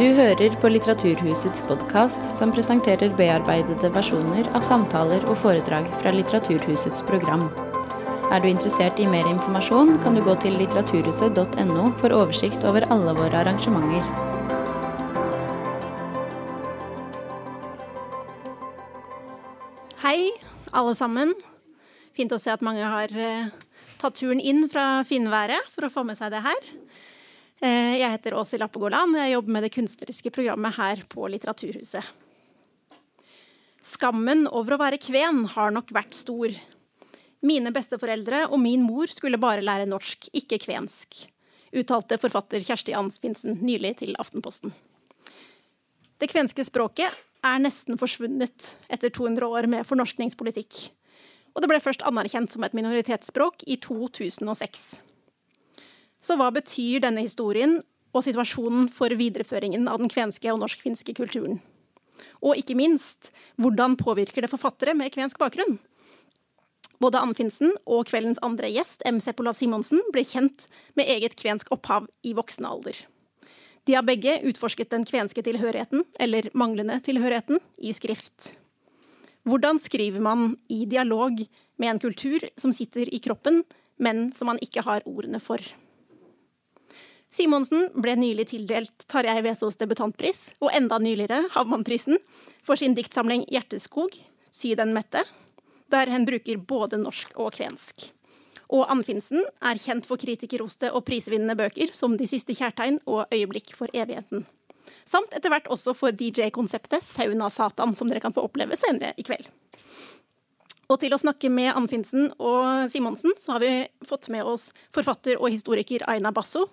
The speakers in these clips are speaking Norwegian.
Du hører på Litteraturhusets podkast, som presenterer bearbeidede versjoner av samtaler og foredrag fra Litteraturhusets program. Er du interessert i mer informasjon, kan du gå til litteraturhuset.no for oversikt over alle våre arrangementer. Hei, alle sammen. Fint å se at mange har eh, tatt turen inn fra finværet for å få med seg det her. Eh, jeg heter Åse Lappegårland, og jeg jobber med det kunstneriske programmet her på Litteraturhuset. Skammen over å være kven har nok vært stor. Mine besteforeldre og min mor skulle bare lære norsk, ikke kvensk, uttalte forfatter Kjersti Anfinsen nylig til Aftenposten. Det kvenske språket er nesten forsvunnet etter 200 år med fornorskningspolitikk. Og det ble først anerkjent som et minoritetsspråk i 2006. Så hva betyr denne historien og situasjonen for videreføringen av den kvenske og norsk-finske kulturen? Og ikke minst, hvordan påvirker det forfattere med kvensk bakgrunn? Både Anfinsen og kveldens andre gjest, M. Seppola Simonsen, ble kjent med eget kvensk opphav i voksen alder. De har begge utforsket den kvenske tilhørigheten, eller manglende tilhørigheten, i skrift. Hvordan skriver man i dialog med en kultur som sitter i kroppen, men som man ikke har ordene for? Simonsen ble nylig tildelt Tarjei Vesaas debutantpris, og enda nyligere Havmannprisen, for sin diktsamling 'Hjerteskog', Sy den mette, der hen bruker både norsk og kvensk. Og Anfinsen er kjent for kritikerroste og prisvinnende bøker som 'De siste kjærtegn' og 'Øyeblikk for evigheten'. Samt etter hvert også for DJ-konseptet Sauna Satan, som dere kan få oppleve senere i kveld. Og til å snakke med Anfinsen og Simonsen, så har vi fått med oss forfatter og historiker Aina Basso,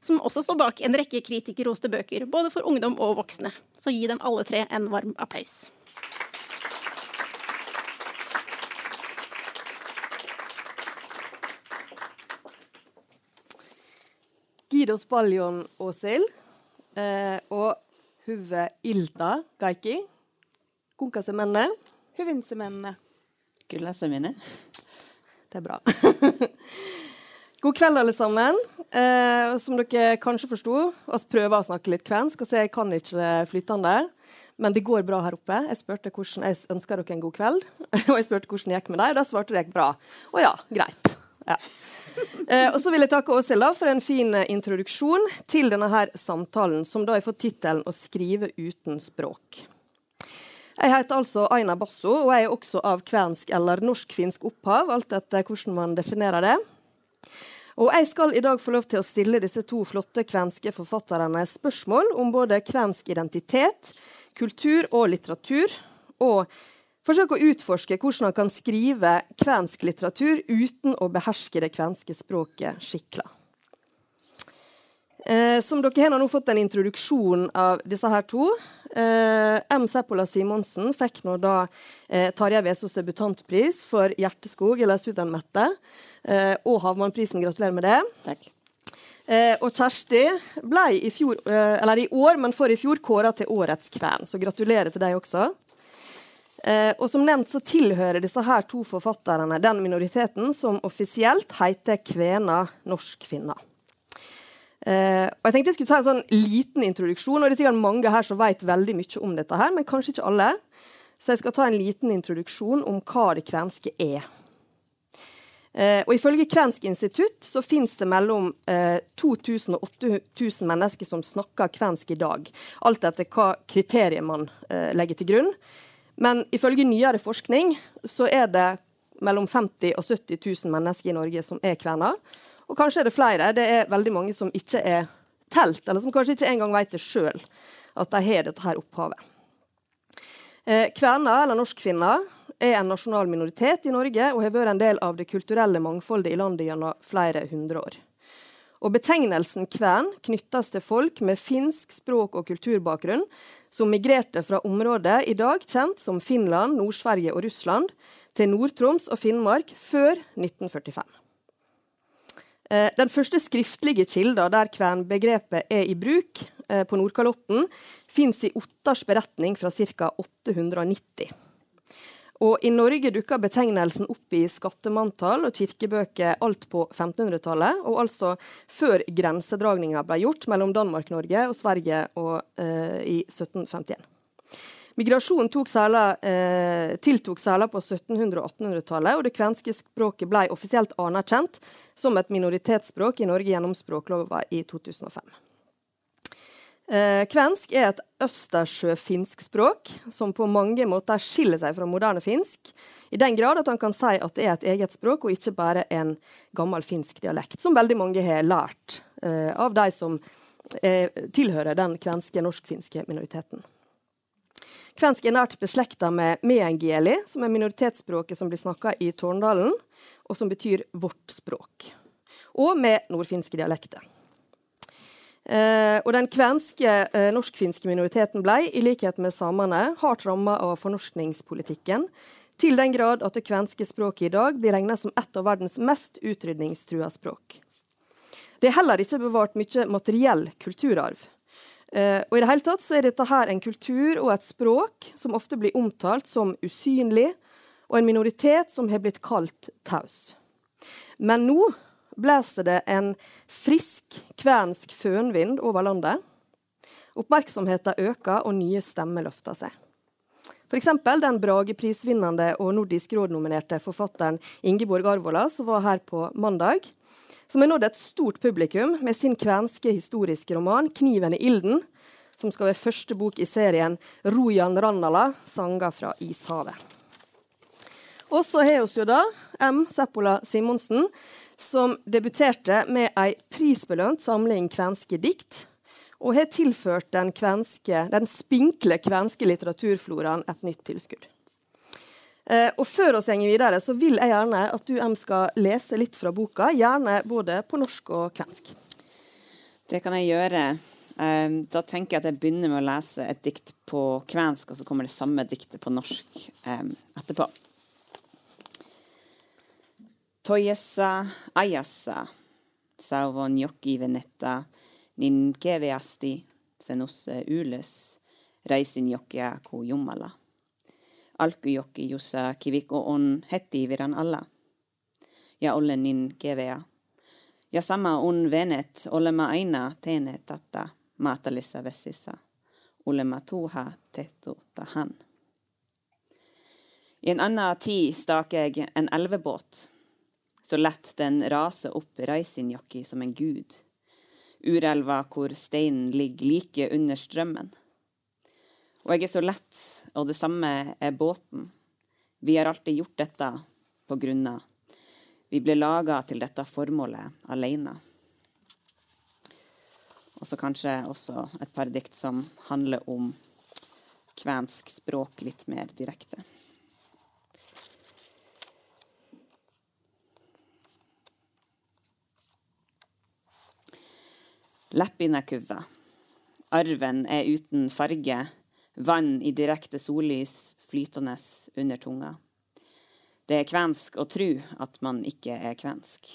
som også står bak en rekke kritikerroste bøker, både for ungdom og voksne. Så gi dem alle tre en varm applaus. Gidos Baljon Åshild eh, og Huve Ilda Gaiki. Kunkasemenne. Huvinsemennene. Gullasemine. Det er bra. God kveld, alle sammen. Eh, som dere kanskje forsto, vi prøver å snakke litt kvensk. og så Jeg kan ikke det flytende, men det går bra her oppe. Jeg spurte hvordan jeg ønsker dere en god kveld, og jeg spurte hvordan det gikk med dem. Da svarte de bra. Å ja, greit. Ja. Eh, og så vil jeg takke Åshild for en fin eh, introduksjon til denne her samtalen, som da har fått tittelen 'Å skrive uten språk'. Jeg heter altså Aina Basso, og jeg er også av kvensk eller norsk-finsk opphav, alt etter hvordan man definerer det. Og jeg skal i dag få lov til å stille disse to flotte kvenske forfatterne spørsmål om både kvensk identitet, kultur og litteratur, og forsøke å utforske hvordan han kan skrive kvensk litteratur uten å beherske det kvenske språket skikkelig. Eh, som dere har nå fått en introduksjon av disse her to. Eh, M. Seppola Simonsen fikk nå da eh, Tarjei Vesaas debutantpris for 'Hjerteskog', eller den mette', og Havmannprisen. Gratulerer med det. Takk. Eh, og Kjersti ble i, fjor, eh, eller i år, men for i fjor, kåra til Årets kven. Så gratulerer til deg også. Eh, og som nevnt så tilhører disse her to forfatterne den minoriteten som offisielt heter kvena norsk-finner. Eh, og jeg tenkte jeg skulle ta en sånn liten introduksjon, og det er sikkert mange her som vet veldig mye om dette, her, men kanskje ikke alle. Så jeg skal ta en liten introduksjon om hva det kvenske er. Eh, og Ifølge Kvensk institutt så finnes det mellom eh, 2000 og 8000 mennesker som snakker kvensk i dag. Alt etter hva kriterier man eh, legger til grunn. Men ifølge nyere forskning så er det mellom 50 og 70 000 mennesker i Norge som er kvener. Og kanskje er det flere. Det er veldig mange som ikke er telt, eller som kanskje ikke engang vet det sjøl, at de har dette her opphavet. Eh, kvener, eller norskfinner, er en nasjonal minoritet i Norge og har vært en del av det kulturelle mangfoldet i landet gjennom flere hundre år. Og Betegnelsen kven knyttes til folk med finsk språk- og kulturbakgrunn som migrerte fra området i dag kjent som Finland, Nord-Sverige og Russland, til Nord-Troms og Finnmark før 1945. Eh, den første skriftlige kilda der kvenbegrepet er i bruk eh, på Nordkalotten, fins i Ottars beretning fra ca. 890. Og I Norge dukka betegnelsen opp i skattemanntall og kirkebøker alt på 1500-tallet, og altså før grensedragninga ble gjort mellom Danmark-Norge og Sverige og, eh, i 1751. Migrasjonen særlig, eh, tiltok særlig på 1700- og 1800-tallet, og det kvenske språket ble offisielt anerkjent som et minoritetsspråk i Norge gjennom språklova i 2005. Eh, kvensk er et østersjøfinsk språk som på mange måter skiller seg fra moderne finsk, i den grad at han kan si at det er et eget språk og ikke bare en gammel finsk dialekt, som veldig mange har lært eh, av de som eh, tilhører den kvenske norsk-finske minoriteten. Kvensk er nært beslekta med meängieli, som er minoritetsspråket som blir snakka i Tårndalen, og som betyr 'vårt språk', og med nordfinske dialekter. Eh, og den kvenske eh, norsk-finske minoriteten ble, i likhet med samene, hardt ramma av fornorskningspolitikken, til den grad at det kvenske språket i dag blir regna som et av verdens mest utrydningstrua språk. Det er heller ikke bevart mye materiell kulturarv. Eh, og i det hele tatt så er dette her en kultur og et språk som ofte blir omtalt som usynlig, og en minoritet som har blitt kalt taus. Men nå blåser det en frisk kvensk fønvind over landet. Oppmerksomheten øker, og nye stemmer løfter seg. F.eks. den Brageprisvinnende og Nordisk råd-nominerte forfatteren Ingeborg Arvola, som var her på mandag. Som har nådd et stort publikum med sin kvenske historiske roman 'Kniven i ilden', som skal være første bok i serien 'Rojan Rannala sanger fra ishavet'. Og så har vi jo da M. Seppola Simonsen, som debuterte med ei prisbelønt samling kvenske dikt, og har tilført den, kvenske, den spinkle kvenske litteraturfloraen et nytt tilskudd. Eh, og Før vi går videre, så vil jeg gjerne at du M, skal lese litt fra boka, gjerne både på norsk og kvensk. Det kan jeg gjøre. Um, da tenker jeg at jeg begynner med å lese et dikt på kvensk, og så kommer det samme diktet på norsk um, etterpå. Toyessa ajassa sauvon joki venetta nin keveasti senusse ylös raisin jokkia ku Jumala. Alkujokki jossa kiviko on heti viran alla. Ja olen niin keveä. Ja sama on venet, olemme aina tehneet tätä maatallisessa vessissä. Olemme tuha tehty tähän. I en annen tid stak jeg en elvebåt så lett den raser opp Reisinjokki som en gud. Urelva hvor steinen ligger like under strømmen. Og jeg er så lett, og det samme er båten. Vi har alltid gjort dette på grunna. Vi ble laga til dette formålet alene. Og så kanskje også et par dikt som handler om kvensk språk litt mer direkte. Leppinekuva. Arven er uten farge, vann i direkte sollys flytende under tunga. Det er kvensk å tru at man ikke er kvensk.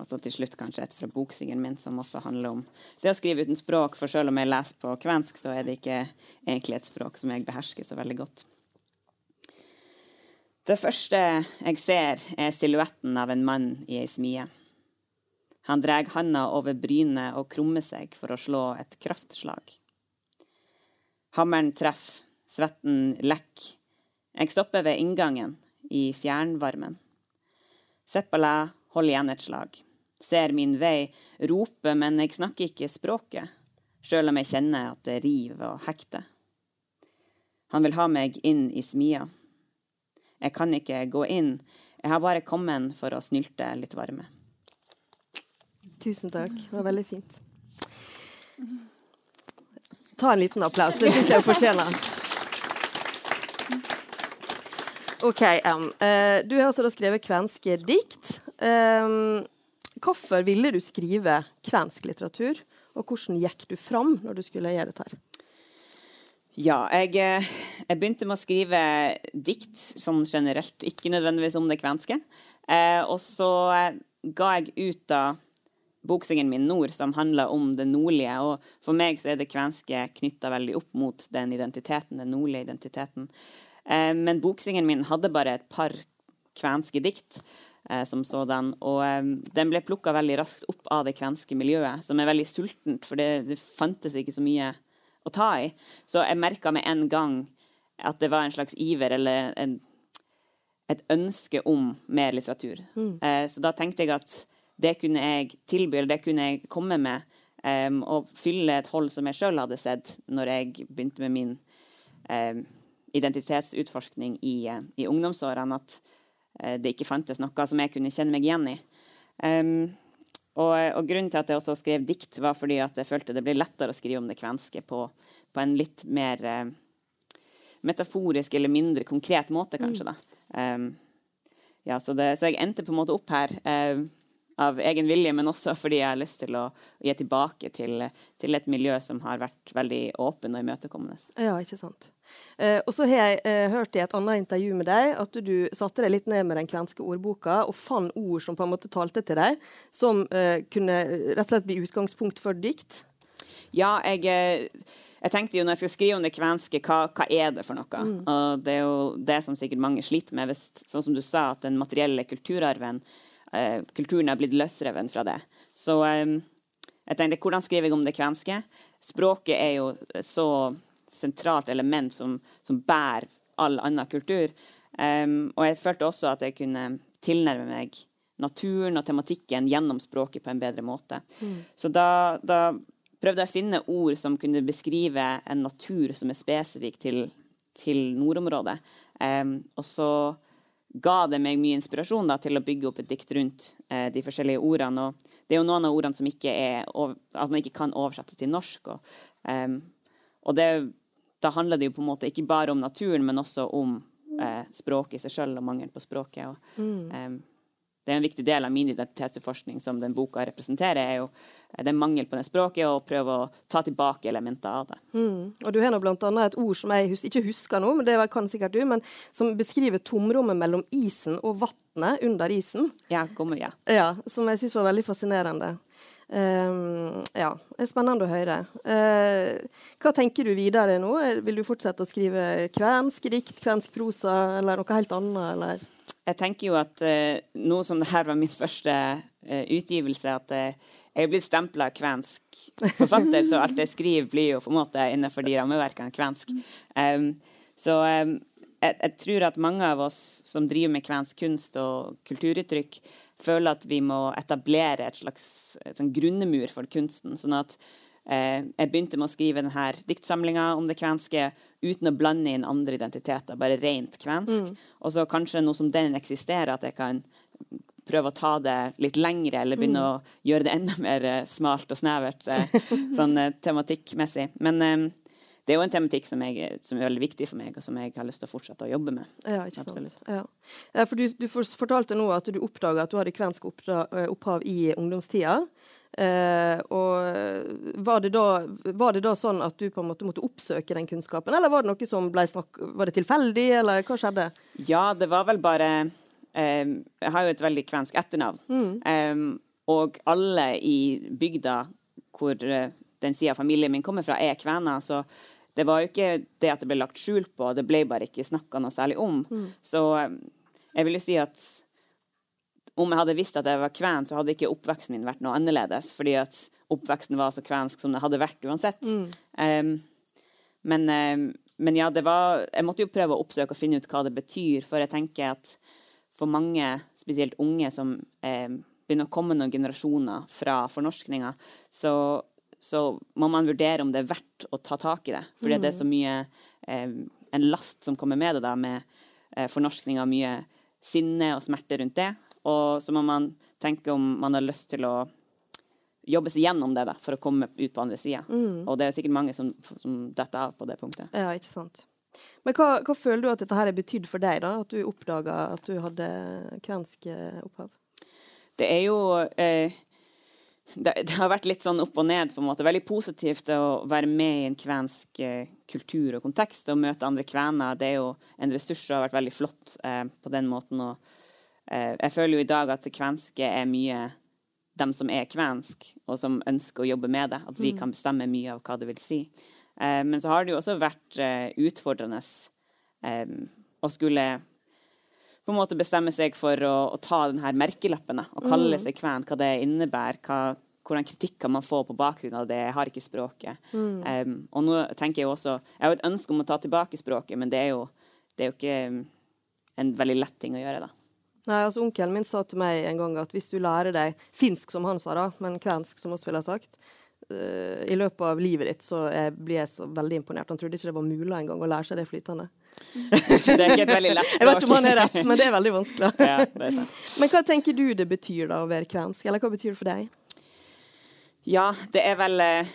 Og så til slutt kanskje et fra boksingen min som også handler om det å skrive uten språk, for selv om jeg leser på kvensk, så er det ikke egentlig et språk som jeg behersker så veldig godt. Det første jeg ser, er silhuetten av en mann i ei smie. Han drar handa over brynet og krummer seg for å slå et kraftslag. Hammeren treffer, svetten lekker. Jeg stopper ved inngangen, i fjernvarmen. Seppala holder igjen et slag. Ser min vei, roper, men jeg snakker ikke språket, sjøl om jeg kjenner at det river og hekter. Han vil ha meg inn i smia. Jeg kan ikke gå inn, jeg har bare kommet for å snylte litt varme. Tusen takk. Det var veldig fint. Ta en liten applaus. Det syns jeg hun fortjener. OK, um, uh, du har også skrevet kvenske dikt. Hvorfor ville du skrive kvensk litteratur, og hvordan gikk du fram når du skulle gjøre dette? Ja, jeg, eh, jeg, begynte med å skrive dikt sånn generelt, ikke nødvendigvis om det kvenske. Eh, og så ga jeg ut da boksingen min Nord, som handler om det nordlige. Og for meg så er det kvenske knytta veldig opp mot den identiteten, den nordlige identiteten. Eh, men boksingen min hadde bare et par kvenske dikt eh, som sådan. Og eh, den ble plukka veldig raskt opp av det kvenske miljøet, som er veldig sultent, for det, det fantes ikke så mye å ta i. Så jeg merka med en gang at det var en slags iver eller en, et ønske om mer litteratur. Mm. Eh, så da tenkte jeg at det kunne jeg tilby, eller det kunne jeg komme med. Um, og fylle et hold som jeg sjøl hadde sett når jeg begynte med min um, identitetsutforskning i, uh, i ungdomsårene. At uh, det ikke fantes noe som jeg kunne kjenne meg igjen i. Um, og, og, grunnen til at jeg også skrev dikt, var fordi at jeg følte det ble lettere å skrive om det kvenske på, på en litt mer uh, metaforisk eller mindre konkret måte, kanskje. da. Um, ja, så, det, så, jeg endte på en måte opp her uh, av egen vilje, men også fordi jeg har lyst til å gi tilbake til, til et miljø som har vært veldig åpen og imøtekommende. Ja, ikke sant. Eh, og så har jeg eh, hørt i et annet intervju med deg at du satte deg litt ned med den kvenske ordboka og fant ord som på en måte talte til deg, som eh, kunne rett og slett bli utgangspunkt for dikt. Ja, jeg jeg tenkte jo når jeg skal skrive om det kvenske, hva, hva er det for noe? Mm. Og det er jo det som sikkert mange sliter med, hvis, sånn som du sa, at den materielle kulturarven, eh, kulturen har blitt løsreven fra det. Så eh, jeg tenkte, hvordan skriver jeg om det kvenske? Språket er jo et så sentralt element som, som bærer all annen kultur. Um, og jeg følte også at jeg kunne tilnærme meg naturen og tematikken gjennom språket på en bedre måte. Mm. Så da, da prøvde jeg å finne ord som kunne beskrive en natur som er spesifikk til, til nordområdet. Um, og så ga det meg mye inspirasjon da, til å bygge opp et dikt rundt eh, de forskjellige ordene. Og det er jo noen av ordene som ikke er, at man ikke kan oversette til norsk. Og, um, og det, da handler det jo på en måte ikke bare om naturen, men også om eh, språket i seg sjøl og mangelen på språket. Og, mm. um, det er en viktig del av min identitetsforskning som den boka representerer, er jo det er mangel på det språket, og prøve å ta tilbake elementer av det. Mm. Og Du har nå bl.a. et ord som jeg hus ikke husker nå, men det kan sikkert du, men som beskriver tomrommet mellom isen og vannet under isen. Ja, kommer, ja. ja som jeg syns var veldig fascinerende. Um, ja, det er spennende å høre. Uh, hva tenker du videre nå? Vil du fortsette å skrive kvensk dikt, kvensk prosa, eller noe helt annet, eller? Jeg tenker jo at uh, nå som det her var min første uh, utgivelse, at uh, jeg er blitt stempla kvensk forfatter, så alt jeg skriver, blir jo på en måte innenfor de rammeverkene kvensk. Um, så um, jeg, jeg, tror at mange av oss som driver med kvensk kunst og kulturuttrykk, føler at vi må etablere et slags et sånn grunnemur for kunsten. sånn at eh, jeg begynte med å skrive denne diktsamlinga om det kvenske uten å blande inn andre identiteter, bare rent kvensk. Mm. Og så kanskje noe som den eksisterer, at jeg kan prøve å ta det litt lengre, eller begynne mm. å gjøre det enda mer uh, smalt og snevert uh, sånn tematikkmessig. Men um, det er jo en tematikk som, jeg, som, er veldig viktig for meg, og som jeg har lyst til å fortsette å jobbe med. Ja, ikke sant. Ja. ja. for du, du, fortalte nå at du oppdaga at du hadde kvensk opphav i ungdomstida. Eh, og var det, da, var det, da, sånn at du på en måte måtte oppsøke den kunnskapen, eller var det noe som ble snakk... Var det tilfeldig, eller hva skjedde? Ja, det var vel bare eh, jeg har jo et veldig kvensk etternavn. Mm. Eh, og alle i bygda hvor uh, den sida av familien min kommer fra, er kvener. Så det var jo ikke det at det ble lagt skjul på, det ble bare ikke snakka noe særlig om. Mm. Så um, jeg vil jo si at om jeg hadde visst at jeg var kven, så hadde ikke oppveksten min vært noe annerledes. Fordi at oppveksten var så kvensk som det hadde vært uansett. Mm. men, men ja, det var Jeg måtte jo prøve å oppsøke og finne ut hva det betyr, for jeg tenker at for mange, spesielt unge, som um, begynner å komme noen generasjoner fra fornorskninga, så, så, må man vurdere om det er verdt å ta tak i det. Fordi mm. det er så mye eh, en last som kommer med det, da, med eh, fornorskninga, mye sinne og smerte rundt det. Og så må man tenke om man har lyst til å jobbe seg gjennom det da, for å komme ut på andre sida. Mm. Og det er sikkert mange som, som detter av på det punktet. Ja, ikke sant. Men hva, hva, føler du at dette her har betydd for deg, da? At du oppdaga at du hadde kvensk eh, opphav? Det er jo eh, det, det, har vært litt sånn opp og ned, på en måte. Veldig positivt å være med i en kvensk eh, kultur og kontekst og møte andre kvener. Det er jo en ressurs og har vært veldig flott eh, på den måten. Og, jeg føler jo i dag at kvenske er mye dem som er kvensk, og som ønsker å jobbe med det. At vi kan bestemme mye av hva det vil si. Eh, men så har det jo også vært eh, utfordrende eh, å skulle på en måte bestemme seg for å, å ta denne merkelappen og kalle seg kven, hva det innebærer. hva hvordan kritikk kan man få på bakgrunn av det. Jeg har ikke språket. Um, og nå tenker Jeg jo også, jeg har et ønske om å ta tilbake språket, men det er jo, det er jo ikke um, en veldig lett ting å gjøre. da. Nei, altså Onkelen min sa til meg en gang at hvis du lærer deg finsk, som han sa, da, men kvensk, som oss ville ha sagt, uh, i løpet av livet ditt, så jeg, blir jeg så veldig imponert. Han trodde ikke det var mulig engang å lære seg det flytende. det er ikke et veldig lett språk. Jeg vet ikke om han er rett, men det er veldig vanskelig. ja, det er sant. Men hva tenker du det betyr da å være kvensk, eller hva betyr det for deg? Ja, det er vel eh,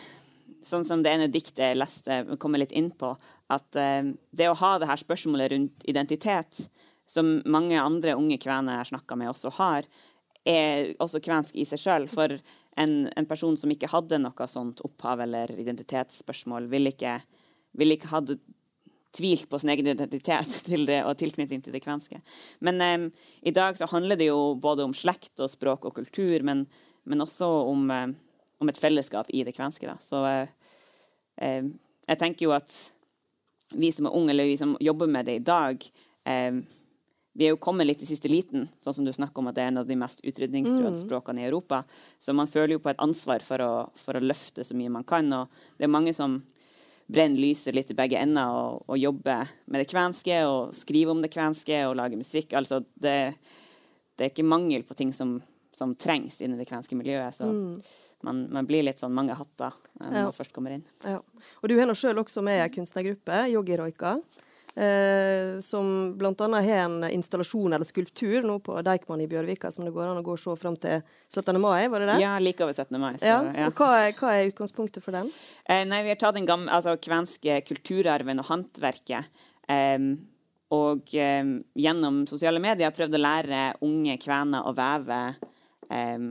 sånn som det ene diktet jeg leste, kommer litt inn på, at eh, det å ha det her spørsmålet rundt identitet, som mange andre unge kvener jeg snakka med, også har, er også kvensk i seg sjøl. For en, en, person som ikke hadde noe sånt opphav eller identitetsspørsmål, ville ikke, vil ikke hatt tvilt på sin egen identitet til det, og tilknytning til det kvenske. Men um, i dag så handler det jo både om slekt og språk og kultur, men, men også om um, om et fellesskap i det kvenske. Da. Så uh, eh, jeg tenker jo at vi som er unge, eller vi som jobber med det i dag, eh, vi er jo kommet litt i siste liten, sånn som du snakker om at det er en av de mest utrydningstruede mm. språkene i Europa. Så man føler jo på et ansvar for å, for å, løfte så mye man kan. Og det er mange som brenner lyset litt i begge ender og, og jobber med det kvenske og skriver om det kvenske og lager musikk. Altså det, det er ikke mangel på ting som, som trengs inni det kvenske miljøet. så mm man, man, blir litt sånn mange hatter eh, når ja. man først kommer inn. Ja. Og du er nå sjøl også med ei kunstnergruppe, Yogiroika. Eh, som bl.a. har en installasjon eller skulptur nå på Deichman i Bjørvika som det går an å gå og se fram til 17. mai, var det det? Ja, like over 17. mai. Så, ja. Og hva er, hva er, utgangspunktet for den? Eh, nei, Vi har tatt den gamle, altså, kvenske kulturarven og håndverket. Eh, og eh, gjennom sosiale medier prøvd å lære unge kvener å veve eh,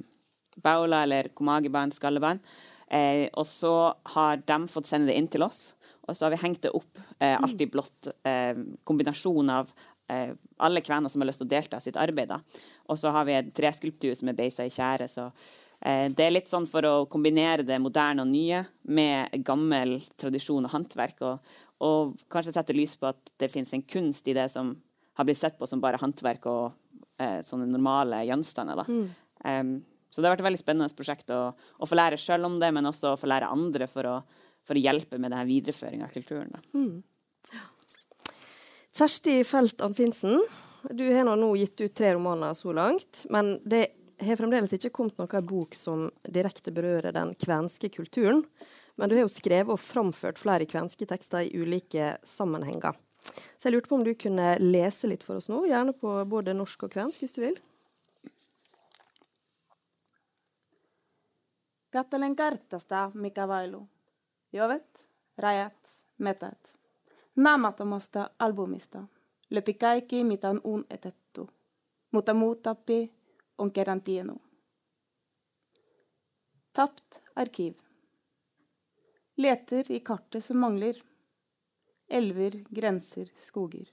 baula eller komagiband, skalleband. Eh, og så har de fått sende det inn til oss, og så har vi hengt det opp eh, alt i blått. Eh, kombinasjon av eh, alle kvener som har lyst til å delta i sitt arbeid. Og så har vi en treskulptur som er beisa i tjære. så eh, det er litt sånn for å kombinere det moderne og nye med gammel tradisjon og håndverk. Og, og, kanskje sette lys på at det finnes en kunst i det som har blitt sett på som bare håndverk og eh, sånne normale gjenstander. da. Mm. Um, så det har vært et veldig spennende prosjekt å, å få lære sjøl om det, men også å få lære andre for å, for å hjelpe med denne videreføringa av kulturen. Mm. Kjersti Felt Anfinsen, du har nå gitt ut tre romaner så langt. Men det har fremdeles ikke kommet noen bok som direkte berører den kvenske kulturen. Men du har jo skrevet og framført flere kvenske tekster i ulike sammenhenger. Så jeg lurte på om du kunne lese litt for oss nå, gjerne på både norsk og kvensk, hvis du vil. Katselen kartasta, mikä vailu. Jovet, rajat, metät. Naamattomasta albumista. Löpi kaikki, mitä on unetettu. Mutta muut on kerran tiennyt. Tapt arkiv. Leter i kartet som mangler. Elver, grenser, skoger.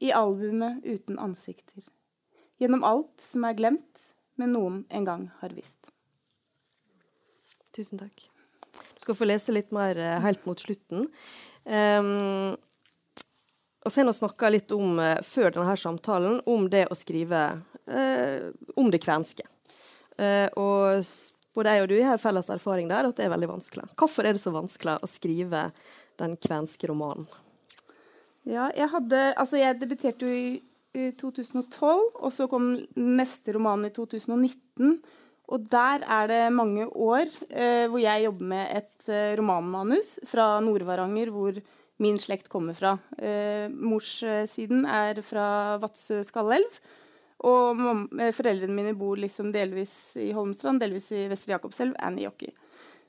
I albumet uten ansikter. Gjennom alt som er glemt, men noen en gang har visst. Tusen takk. Du skal få lese litt mer uh, helt mot slutten. Um, har vi snakka litt om, uh, før denne samtalen, om det å skrive eh, om det kvenske. og både jeg og du har felles erfaring der at det er veldig vanskelig. Hvorfor er det så vanskelig å skrive den kvenske romanen? Ja, jeg hadde Altså, jeg debuterte jo i, i 2012, og så kom neste roman i 2019. Og der er det mange år eh, hvor jeg jobber med et eh, romanmanus fra Nord-Varanger, hvor min slekt kommer fra. Eh, morssiden er fra Vadsø Skallelv. Og eh, foreldrene mine bor liksom delvis i Holmstrand, delvis i Vestre Jakobselv, Anniejoki.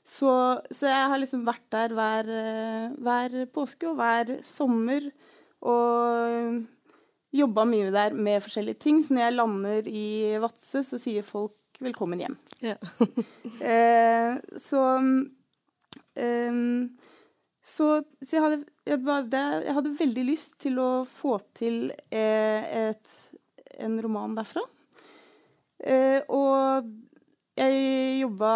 Så, så jeg har liksom vært der hver, eh, hver påske og hver sommer. Og jobba mye der med forskjellige ting. Så når jeg lander i Vadsø, så sier folk velkommen hjem. Ja. eh, så, eh, så, så jeg, hadde, jeg, jeg, hadde, veldig lyst til å få til eh, et, en roman derfra. Eh, og jeg jobba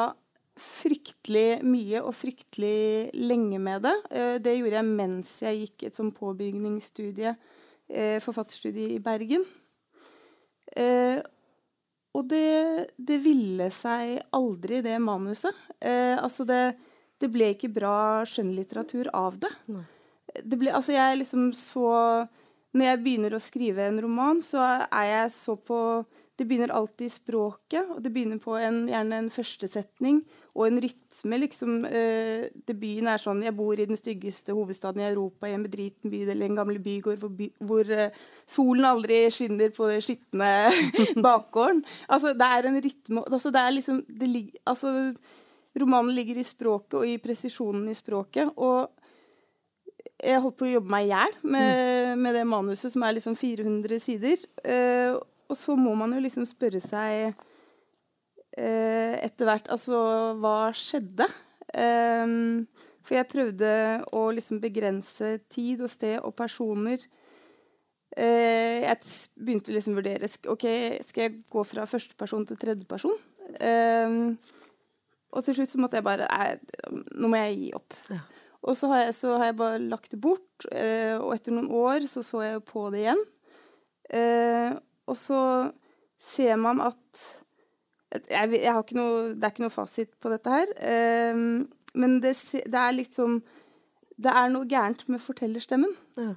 fryktelig mye og fryktelig lenge med det. Eh, det gjorde jeg mens jeg gikk et sånn påbygningsstudie, eh, forfatterstudie i Bergen. Eh, og det, det, ville seg aldri, det manuset. altså det, det, ble ikke bra skjønnlitteratur av det. det ble, altså jeg liksom så Når jeg begynner å skrive en roman, så er jeg så på det begynner alltid i språket, og det begynner på en, gjerne en førstesetning og en rytme. liksom. Eh, Debuten er sånn Jeg bor i den styggeste hovedstaden i Europa, i en bedriten bydel i en gammel bygård hvor, by, hvor eh, solen aldri skinner på den skitne bakgården. Altså, det er en rytme altså, det er liksom, det, altså, Romanen ligger i språket og i presisjonen i språket. og jeg holdt på å jobbe meg i hjel med, med, det manuset, som er liksom 400 sider. Uh, og så må man jo liksom spørre seg eh, etter hvert Altså, hva skjedde? Um, for jeg prøvde å liksom begrense tid og sted og personer. Uh, jeg begynte liksom å vurdere ok, skal jeg gå fra førsteperson til tredjeperson. Um, og til slutt så måtte jeg bare nå må jeg gi opp. Ja. Og så har, jeg, så har, jeg, bare lagt det bort. Uh, og etter noen år så så jeg på det igjen. Uh, og så ser man at jeg, jeg har ikke noe, Det er ikke noe fasit på dette her. Um, men det, det, er liksom Det er noe gærent med fortellerstemmen. Ja.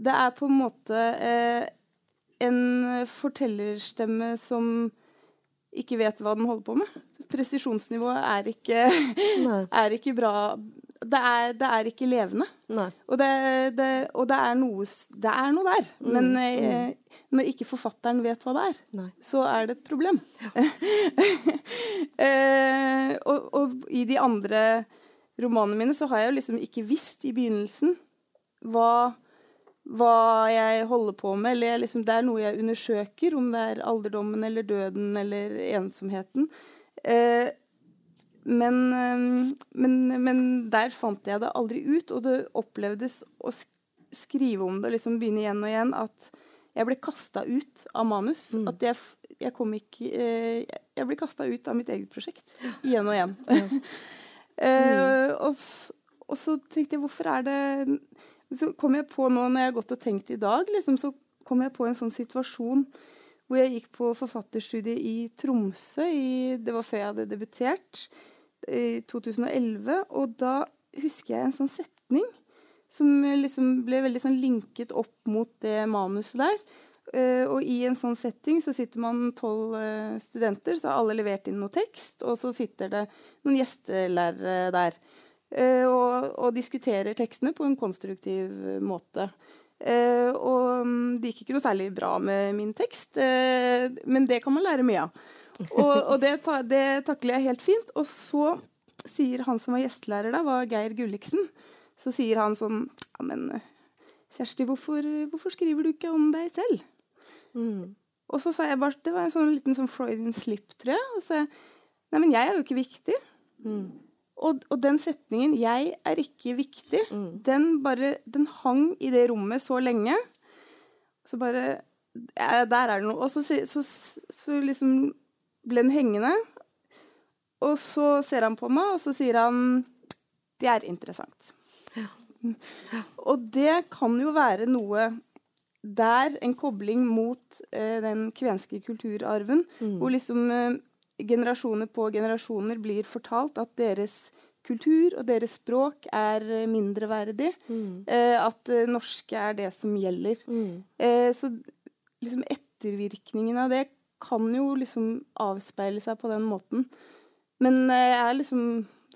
Det er på en måte eh, en fortellerstemme som ikke vet hva den holder på med. Presisjonsnivået er ikke, er ikke bra, det er, det er ikke levende. Og det, det, og, det, er noe, det er noe der. Mm. Men eh, mm. når ikke forfatteren vet hva det er, Nei. så er det et problem. Ja. eh, og, og, i de andre romanene mine så har jeg jo liksom ikke visst i begynnelsen hva, hva jeg holder på med. Eller liksom, det er noe jeg undersøker, om det er alderdommen eller døden eller ensomheten. Eh, men, ehm, men, men, der fant jeg det aldri ut, og det opplevdes å skrive om det, liksom begynne igjen og igjen, at jeg ble kasta ut av manus. Mm. At jeg, jeg, kom ikke eh, Jeg ble kasta ut av mitt eget prosjekt igjen og igjen. Ja. eh, og, og, så tenkte jeg, hvorfor er det Så kom jeg på nå når jeg har gått og tenkt i dag, liksom, så kom jeg på en sånn situasjon hvor jeg gikk på forfatterstudiet i Tromsø. I, det var før jeg hadde debutert i 2011. Og da husker jeg en sånn setning som liksom ble veldig sånn linket opp mot det manuset der. Uh, og i en sånn setting så sitter man tolv uh, studenter, så har alle levert inn noe tekst, og så sitter det noen gjestelærere der uh, og, og, diskuterer tekstene på en konstruktiv måte. Og um, det gikk ikke noe særlig bra med min tekst, men det kan man lære mye av. Og, og det, ta, det, takler jeg helt fint. Og så sier han som var gjestelærer da, var Geir Gulliksen, så sier han sånn Ja, men Kjersti, hvorfor, hvorfor skriver du ikke om deg selv? Mm. Og så sa jeg bare Det var en sånn liten sånn Freudian slip, tror jeg. Og så Nei, men jeg er jo ikke viktig. Mm. Og, og, den setningen 'jeg er ikke viktig', mm. den bare Den hang i det rommet så lenge. Så bare ja, Der er det noe. Og så, så, så liksom ble den hengende. Og så ser han på meg, og så sier han Det er interessant. Ja. Ja. Og det kan jo være noe der, en kobling mot eh, den kvenske kulturarven, mm. hvor liksom eh, generasjoner på generasjoner blir fortalt at deres kultur og deres språk er eh, mindreverdig. Mm. Eh, at eh, norske er det som gjelder. Mm. Eh, så liksom ettervirkningen av det kan jo liksom avspeile seg på den måten. Men eh, jeg er liksom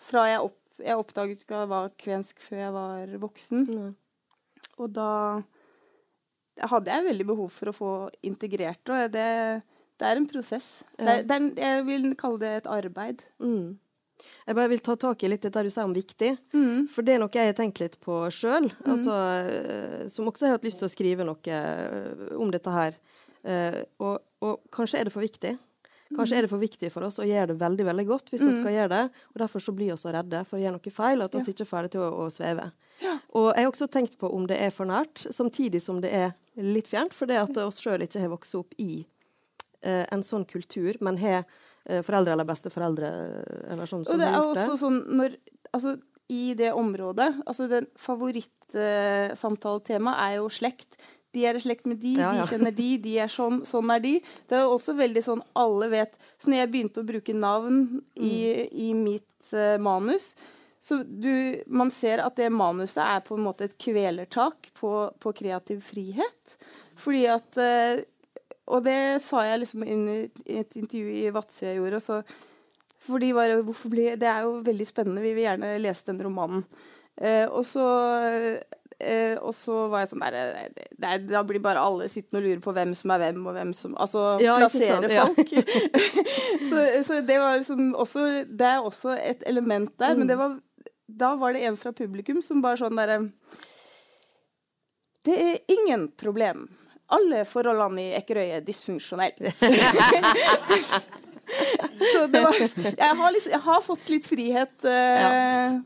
Fra jeg, opp, jeg oppdaget ikke at jeg var kvensk før jeg var voksen. Mm. Og da hadde jeg veldig behov for å få integrert det. Og det, det er en prosess. Ja. Det er, det er, jeg vil kalle det et arbeid. Mm. Jeg bare vil ta tak i litt det du sier om viktig. Mm. For det er noe jeg har tenkt litt på sjøl. Mm. Altså, eh, som også har hatt lyst til å skrive noe eh, om dette her. Uh, og, og, kanskje er det for viktig. Kanskje er det for viktig for oss å gjøre det veldig veldig godt hvis vi mm. skal gjøre det. og Derfor så blir vi så redde for å gjøre noe feil, at vi ja. ikke er ferdig til å, å sveve. Ja. Og jeg har også tenkt på om det er for nært, samtidig som det er litt fjernt. For det at oss sjøl ikke har vokst opp i en sånn kultur, men har eh, foreldre eller besteforeldre eller sånn som Og det er gjort det. også sånn når Altså, i det området Altså, den favorittsamtaletemaet er jo slekt. De er i slekt med de, Ja, ja. de kjenner de, de er sånn, sånn er de. Det er jo også veldig sånn alle vet Så når jeg begynte å bruke navn i, i mitt eh, manus, så du, man ser at det manuset er på en måte et kvelertak på, på kreativ frihet. Fordi at eh, Og det sa jeg liksom inn i et intervju i Vadsø jeg gjorde. Så, for de bare, hvorfor bli, Det er jo veldig spennende, vi vil gjerne lese den romanen. Eh, og så eh, og så var jeg sånn der, eh, det, det, Da blir bare alle sittende og lure på hvem som er hvem, og hvem som Altså Ja, plassere folk. så, så det var liksom også Det er også et element der. Men det var, da var det en fra publikum som bare sånn derre Det er ingen problem. Alle forholdene i Ekerøy er dysfunksjonelle. så det var jeg har, liksom, jeg har fått litt frihet. eh,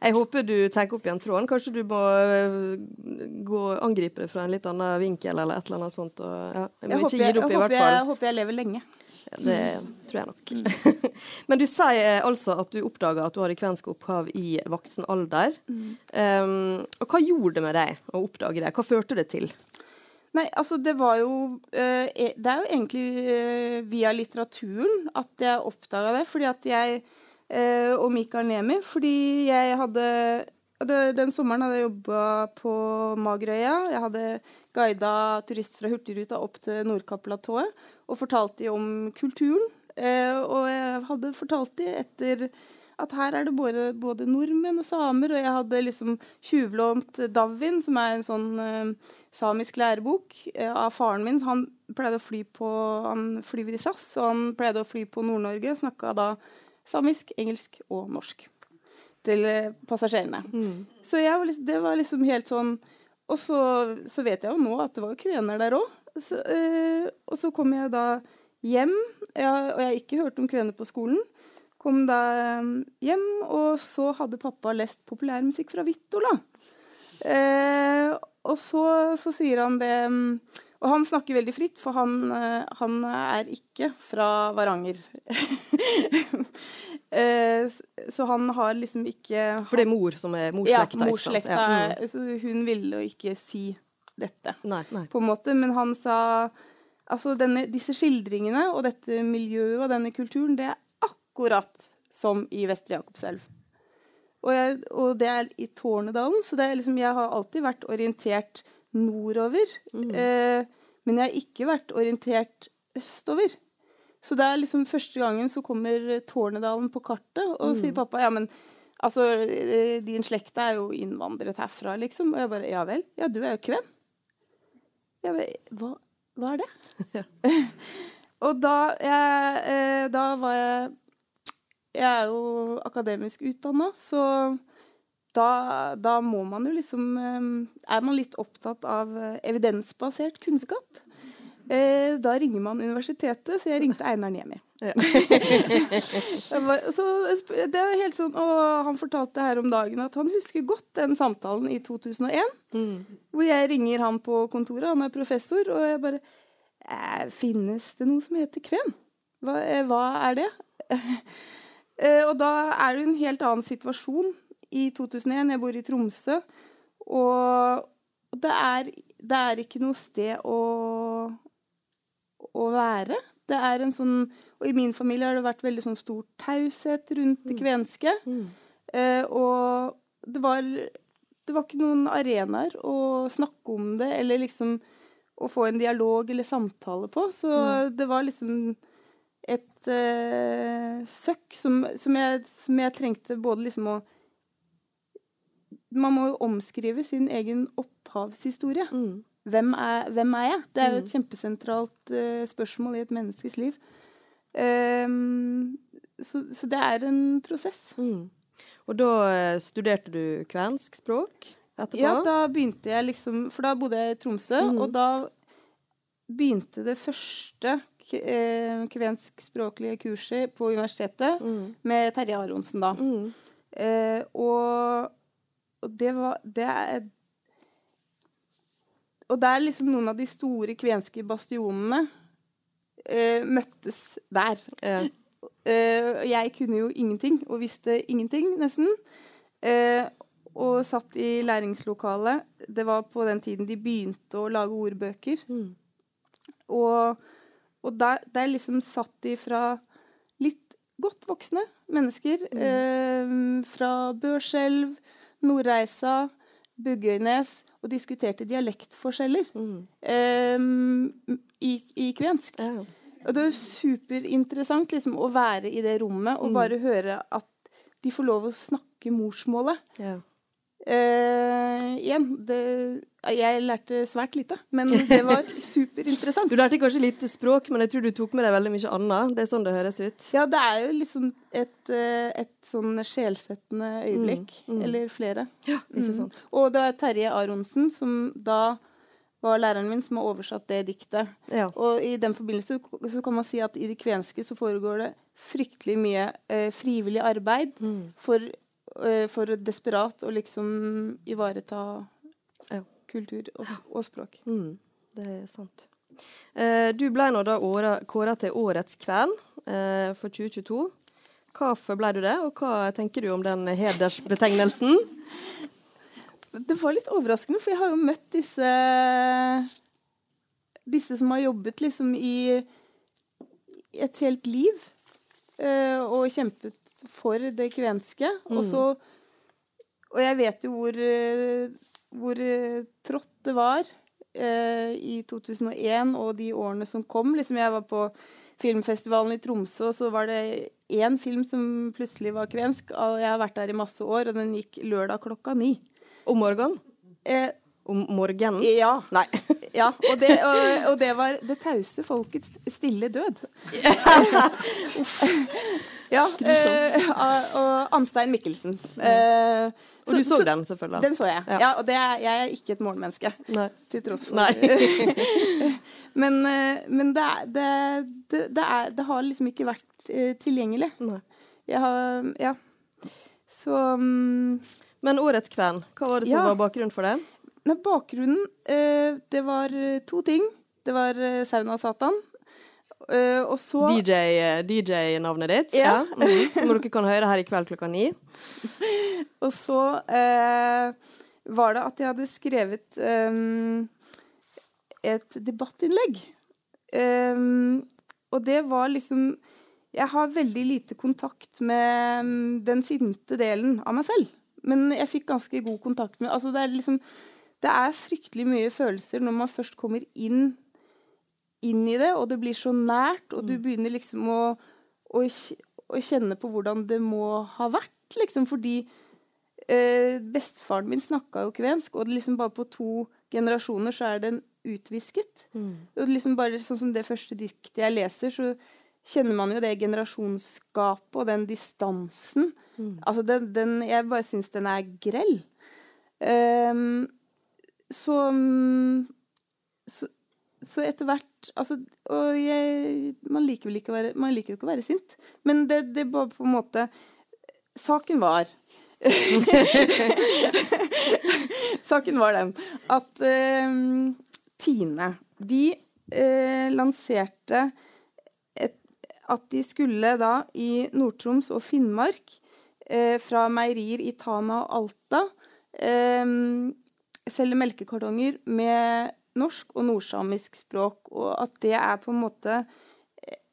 Jeg håper du tar opp igjen tråden. Kanskje du må øh, gå angripe det fra en litt annen vinkel eller et eller annet sånt. Og, ja, jeg jeg, håper jeg, opp, jeg, håper jeg, håper jeg lever lenge. Det tror jeg nok. Men du sier eh, altså at du oppdaga at du hadde kvensk opphav i voksen alder. Um, og hva gjorde det med deg å oppdage det? Hva førte det til? Nei, altså det var jo eh, e- Det er jo egentlig eh, via litteraturen at jeg oppdaga det. Fordi at jeg eh, Og Mikael Nemi. Fordi jeg hadde Den sommeren hadde jeg jobba på Magerøya. Jeg hadde guida turister fra Hurtigruta opp til Nordkapplatået og fortalt dem om kulturen. Og jeg hadde fortalt dem etter at her er det både, både nordmenn og samer, og jeg hadde liksom tjuvlånt Davin, som er en sånn uh, samisk lærebok uh, av faren min. Han pleide å fly på Han flyver i SAS, og han pleide å fly på Nord-Norge. Snakka da samisk, engelsk og norsk til eh, passasjerene. Så jeg det var liksom helt sånn Og så, så vet jeg jo nå at det var kvener der òg. Og så kom jeg da hjem, jeg, og jeg har ikke hørt om kvener på skolen. Kom da eh, hjem, og så hadde pappa lest populærmusikk fra Vittola. Eh, og så, så sier han det mm, Og han snakker veldig fritt, for han, eh, han er ikke fra Varanger. eh, så han har liksom ikke For det er mor som er ja, morslekta. ikke sant? Ja, mm. er- så Hun ville jo ikke si dette, Nei, nei. på en måte. Men han sa altså denne, disse skildringene og dette miljøet og denne kulturen, det akkurat som i Vestre Jakobselv. Og, jeg, og det er i Tårnedalen, så det er liksom, jeg har alltid vært orientert nordover. Eh, men jeg har ikke vært orientert østover. Så det er liksom første gangen så kommer Tårnedalen på kartet, og sier pappa ja, men altså, eh, din slekt er jo innvandret herfra, liksom. Og jeg bare ja vel, ja du er jo kven. Jeg bare, hva, hva er det? og da, jeg, eh, da var jeg Jeg er jo akademisk utdanna, så da, da må man jo liksom eh, Er man litt opptatt av eh, evidensbasert kunnskap? Eh, da ringer man universitetet, så jeg ringte Einar Niemi. Ja. så det er helt sånn, og Han fortalte her om dagen at han husker godt den samtalen i 2001. Hvor jeg ringer han på kontoret, han er professor, og jeg bare Finnes det noe som heter kven? Hva, hva er det? Eh, og da er det en helt annen situasjon i 2001. Jeg bor i Tromsø, og det er, det er ikke noe sted å, å være. Det er en sånn Og i min familie har det vært veldig sånn stor taushet rundt det kvenske. Eh, og det var, det var ikke noen arenaer å snakke om det, eller liksom å få en dialog eller samtale på. Så det var liksom et uh, søkk som, som, jeg, som jeg trengte både liksom å Man må jo omskrive sin egen opphavshistorie. Hvem, er, hvem er jeg? Det er jo et kjempesentralt uh, spørsmål i et menneskes liv. Um, så, så det er en prosess. Mm. Og da eh, studerte du kvensk språk etterpå? Ja, da begynte jeg liksom For da bodde jeg i Tromsø, mm. og da begynte det første eh, kvenskspråklige kurset på universitetet Mm. med Terje Aronsen, da. Mm. Eh, og, og det var Det er Og det er liksom noen av de store kvenske bastionene eh, møttes der. Ja. Eh, jeg kunne jo ingenting, og visste ingenting, nesten. Eh, og satt i læringslokalet. Det var på den tiden de begynte å lage ordbøker. Mm. Og, og der, der liksom satt de fra litt godt voksne mennesker. Eh, fra Børselv, Nordreisa, Bugøynes Og diskuterte dialektforskjeller Mm. eh, i, i kvensk. Ja. Og det er superinteressant liksom, å være i det rommet og bare høre at de får lov å snakke morsmålet. Ja. Eh, igjen, det, jeg lærte svært lite, men det var superinteressant. Du lærte kanskje lite språk, men jeg tror du tok med deg veldig mye annet. Det er sånn det høres ut. Ja, det er jo liksom et, eh, et sånn sjelsettende øyeblikk. mm. Eller flere. Ja, ikke Mm. Og det var Terje Aronsen som da var læreren min, som har oversatt det diktet. Ja. Og i den forbindelse så kan man si at i det kvenske så foregår det fryktelig mye eh, frivillig arbeid Mm. for, for desperat å liksom ivareta Ja. kultur og, og språk. Mm, det er sant. Eh, du ble nå da kåra til Årets kven eh, for 2022. Hvorfor ble du det, og hva tenker du om den hedersbetegnelsen? Det var litt overraskende, for jeg har jo møtt disse Disse som har jobbet liksom i et helt liv eh, og kjempet for det kvenske. Og så Og jeg vet jo hvor, eh, hvor eh, trått det var eh, i 2001 og de årene som kom. Liksom jeg var på filmfestivalen i Tromsø, og så var det én film som plutselig var kvensk. Og jeg har vært der i masse år, og den gikk lørdag klokka ni. Om morgenen? Eh, Om morgenen? ja. Nei. ja og, det, og, og det var det tause folkets stille død. ja. Eh, og Anstein Mikkelsen. Eh, Og du så den, selvfølgelig? Den så jeg. Ja. Ja. og det jeg er ikke et morgenmenneske. Nei. Til tross for. Men, eh, men det, er, det, det, det, er, det har liksom ikke vært eh, tilgjengelig. Nei. Jeg har Ja. Så um, Men Årets kven, hva var det som Ja. var bakgrunnen for det? Nei, bakgrunnen eh, Det var eh, to ting. Det var eh, Sauna Satan. Og så DJ-navnet DJ-navnet ditt? Ja. Mhm. Som dere kan høre her i kveld klokka ni. Og så eh, var det at jeg hadde skrevet um, et debattinnlegg. Um, og det var liksom Jeg har veldig lite kontakt med mm, den sinte delen av meg selv. Men jeg fikk ganske god kontakt med Altså, det er liksom Det er fryktelig mye følelser når man først kommer inn inn i det, og det blir så nært, og du begynner liksom å, å, å kjenne på hvordan det må ha vært, liksom, fordi eh, bestefaren min snakka jo kvensk, og det liksom bare på to generasjoner så er den utvisket. Og liksom bare sånn som det første diktet jeg leser, så kjenner man jo det generasjonsgapet og den distansen. Altså den, den Jeg bare syns den er grell. Ehm, så, mm, så så etter hvert altså, Og jeg, man liker vel ikke å være Man liker jo ikke å være sint, men det, det var på en måte Saken var Saken var den at eh, Tine De eh, lanserte et, at de skulle da i Nord-Troms og Finnmark eh, fra meierier i Tana og Alta eh, selge melkekartonger med norsk og nordsamisk språk, og at det er på en måte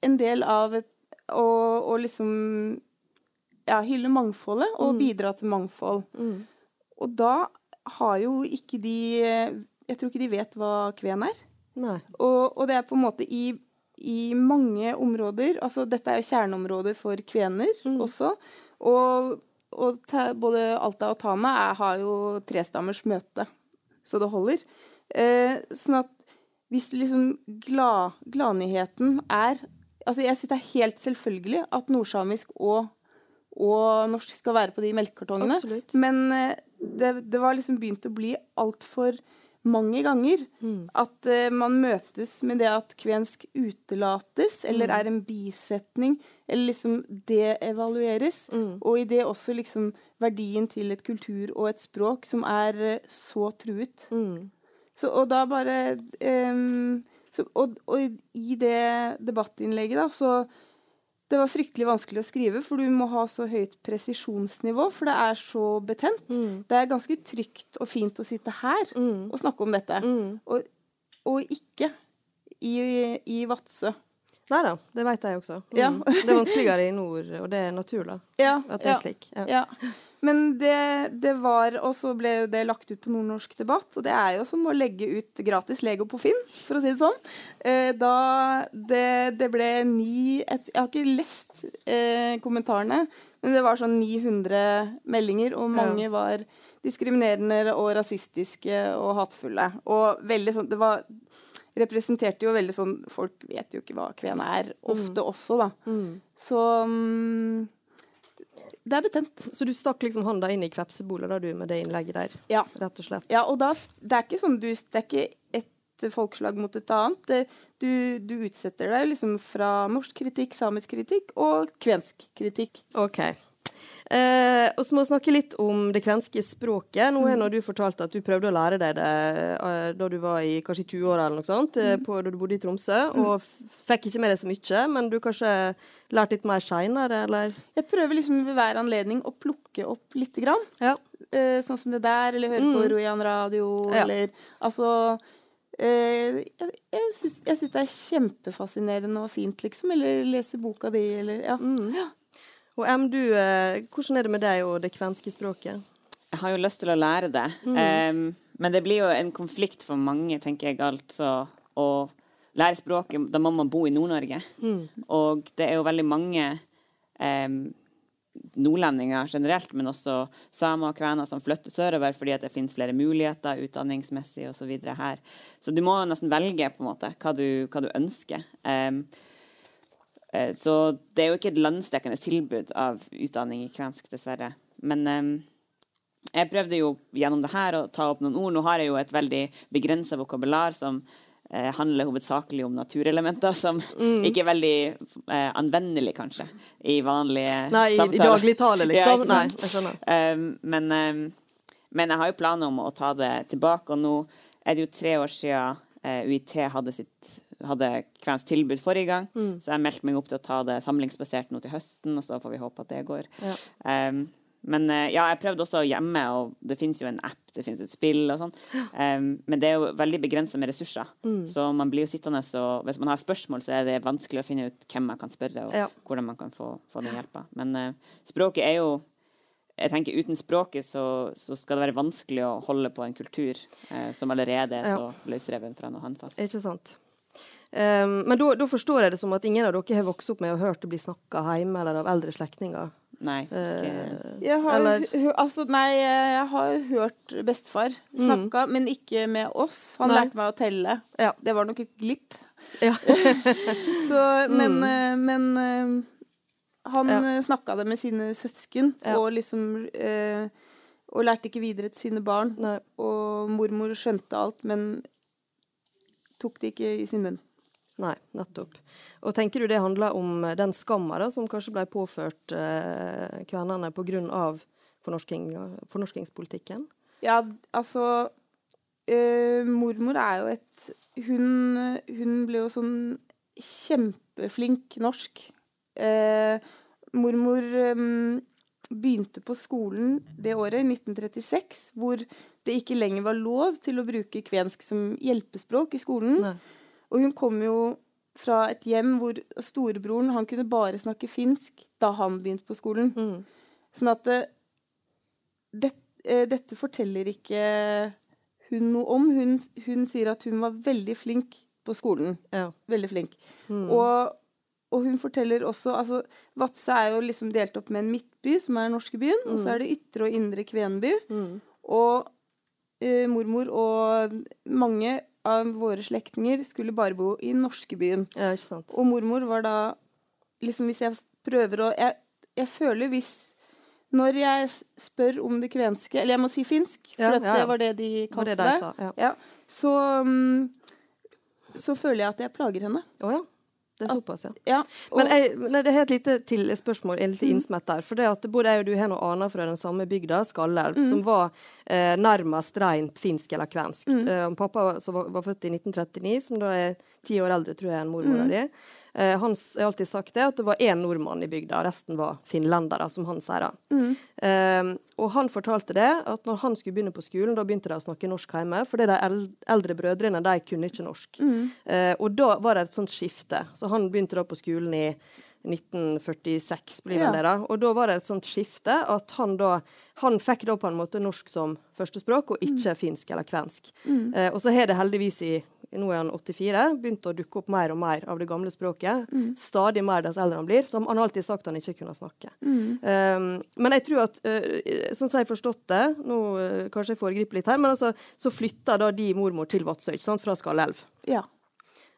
en del av et, å, liksom ja, hylle mangfoldet og bidra til mangfold. Og da har jo ikke de Jeg tror ikke de vet hva kven er. Og, og det er på en måte i, i mange områder altså Dette er jo kjerneområder for kvener også. Og, og ta, både Alta og Tana er, har jo trestammers møte, så det holder. Eh, sånn at hvis liksom glad, gladnyheten er Altså jeg syns det er helt selvfølgelig at nordsamisk og, og norsk skal være på de melkekartongene. Absolutt. Men eh, det, det var liksom begynt å bli altfor mange ganger at uh, man møtes med det at kvensk utelates, eller er en bisetning, eller liksom det evalueres. Mm. Og i det også liksom verdien til et kultur og et språk som er uh, så truet. Mm. Så, og da bare um, Så, og, og i det debattinnlegget, da, så Det var fryktelig vanskelig å skrive, for du må ha så høyt presisjonsnivå, for det er så betent. Mm. Det er ganske trygt og fint å sitte her Mm. og snakke om dette, Mm. og, og ikke i, i Vadsø. Nei da, det vet jeg også. Mm. Ja. det er vanskeligere i nord, og det er naturlig Ja, at det er ja. slik. Ja. Ja. Men det, det var Og så ble det lagt ut på Nordnorsk debatt, og det er jo som å legge ut gratis Lego på Finn, for å si det sånn. Eh, da det, det ble ni et, Jeg har ikke lest eh, kommentarene, men det var sånn 900 meldinger, og mange var diskriminerende og rasistiske og hatefulle. Og veldig sånn Det var representerte jo veldig sånn Folk vet jo ikke hva kven er, ofte også, da. Mm. Så mm, det er betent. Så du stakk liksom hånda inn i kvepsebolet da du med det innlegget der, Ja. rett og slett? ja og da, det er ikke sånn du Det er ikke ett folkeslag mot et annet. Det, du, du utsetter deg liksom fra norsk kritikk, samisk kritikk og kvensk kritikk. OK. Eh, og så må vi snakke litt om det kvenske språket. Nå har nå du fortalt at du prøvde å lære deg det eh, da du var i kanskje 20-åra eller noe sånt, eh, på, da du bodde i Tromsø, og fikk ikke med deg så mye, men du kanskje lærte litt mer seinere, eller? Jeg prøver liksom ved hver anledning å plukke opp lite grann. Ja. Eh, sånn som det der, eller høre på Mm. Rojan radio, Ja. eller altså jeg jeg syns det er kjempefascinerende og fint, liksom. Eller lese boka di, eller ja. Mm. ja. Og M, du, eh, hvordan er det med deg og det kvenske språket? Jeg har jo lyst til å lære det. Em, men det blir jo en konflikt for mange, tenker jeg, altså å lære språket. Da må man bo i Nord-Norge. Og det er jo veldig mange um, nordlendinger generelt, men også samer og kvener som flytter sørover fordi at det finnes flere muligheter utdanningsmessig osv. her. Så du må nesten velge på en måte hva du, hva du ønsker. Eh, så det er jo ikke et landsdekkende tilbud av utdanning i kvensk, dessverre. Men jeg prøvde jo gjennom det her å ta opp noen ord. Nå har jeg jo et veldig begrensa vokabular som eh, handler hovedsakelig om naturelementer, som ikke er veldig eh, anvendelig, kanskje, i vanlige Nei, i, i samtaler. dagligtale, liksom? Ja, Nei, jeg skjønner. Um, men, um, men jeg har jo planer om å ta det tilbake, og nå er det jo tre år siden eh, UiT hadde sitt hadde kvensk tilbud forrige gang, Mm. så jeg meldte meg opp til å ta det samlingsbasert nå til høsten, og så får vi håpe at det går. Ja. Um, men eh, ja, jeg prøvde også hjemme, og det finnes jo en app, det finnes et spill og sånn. Um, men det er jo veldig begrenset med ressurser. Mm. Så man blir jo sittende, og hvis man har spørsmål, så er det vanskelig å finne ut hvem man kan spørre, og Ja. hvordan man kan få, få den hjelpa. Men uh, språket er jo jeg tenker Uten språket så, så skal det være vanskelig å holde på en kultur eh, som allerede er Ja. så løsreven fra noe håndfast. Ikke sant. Um, men da forstår jeg det som at ingen av dere har vokst opp med og hørt det bli snakka hjemme eller av eldre slektninger. Nei. Ikke, Jeg har, altså, nei, jeg har hørt bestefar snakka, men ikke med oss. Han Mm. Nei. lærte meg å telle. Ja. Det var nok et glipp. Ja. Så, men mm. men eh, han Ja. snakka det med sine søsken, Ja. og liksom eh, Og lærte ikke videre til sine barn. Nei. Og mormor skjønte alt, men tok det ikke i sin munn. Nei, nettopp. Og tenker du det handler om eh, den skamma da, som kanskje ble påført eh, kvenene pga. Fornorsking, fornorskingspolitikken? Ja, altså eh, Mormor er jo et Hun, hun ble jo sånn kjempeflink norsk. Eh, mormor eh, begynte på skolen det året, 1936, hvor det ikke lenger var lov til å bruke kvensk som hjelpespråk i skolen. Nei. Og hun kom jo fra et hjem hvor storebroren han kunne bare snakke finsk da han begynte på skolen. Mm. Sånn at det, det, eh, dette forteller ikke hun noe om. Hun, hun sier at hun var veldig flink på skolen. Ja. Veldig flink. Mm. Og, og hun forteller også altså, Vadsø er jo liksom delt opp med en midtby, som er den norske byen, mm. og så er det ytre og indre Kvenby. Mm. Og eh, mormor og mange av våre slektninger skulle bare bo i norskebyen. ja, ikke sant. Og mormor var da liksom Hvis jeg prøver å Jeg, jeg føler hvis Når jeg spør om det kvenske Eller jeg må si finsk, for Ja, at ja, ja. det var det de kalte det det. de sa? Så, mm, så føler jeg at jeg plager henne. Oh, ja. Det er såpass, ja. Ja, og, Men jeg, nei, det er et lite til spørsmål, en lite innsmett der. For det at både jeg og du har noen aner fra den samme bygda, Skallelv, som var eh, nærmest rent finsk eller kvensk. Eh, pappa som var, var født i 1939, som da er ti år eldre, tror jeg, enn mormora di. Eh, han har alltid sagt det, at det var én nordmann i bygda, resten var finlendere, som han sier. da. Eh, og han fortalte det, at når han skulle begynne på skolen, da begynte de å snakke norsk hjemme, fordi de eldre brødrene de kunne ikke norsk. Eh, og da var det et sånt skifte. Så han begynte da på skolen i 1946, blir vel det da. Og da var det et sånt skifte at han da Han fikk da på en måte norsk som førstespråk, og ikke finsk eller kvensk. Eh, og så har det heldigvis i nå er han 84, begynte å dukke opp mer og mer av det gamle språket. Stadig mer dess eldre han blir. Så han alltid sagt han ikke kunne snakke. Um, men jeg tror at, uh, sånn som jeg har forstått det, nå uh, kanskje jeg foregriper litt her, men altså, så flytta da de mormor til Vadsø, ikke sant, fra Skallelv. ja.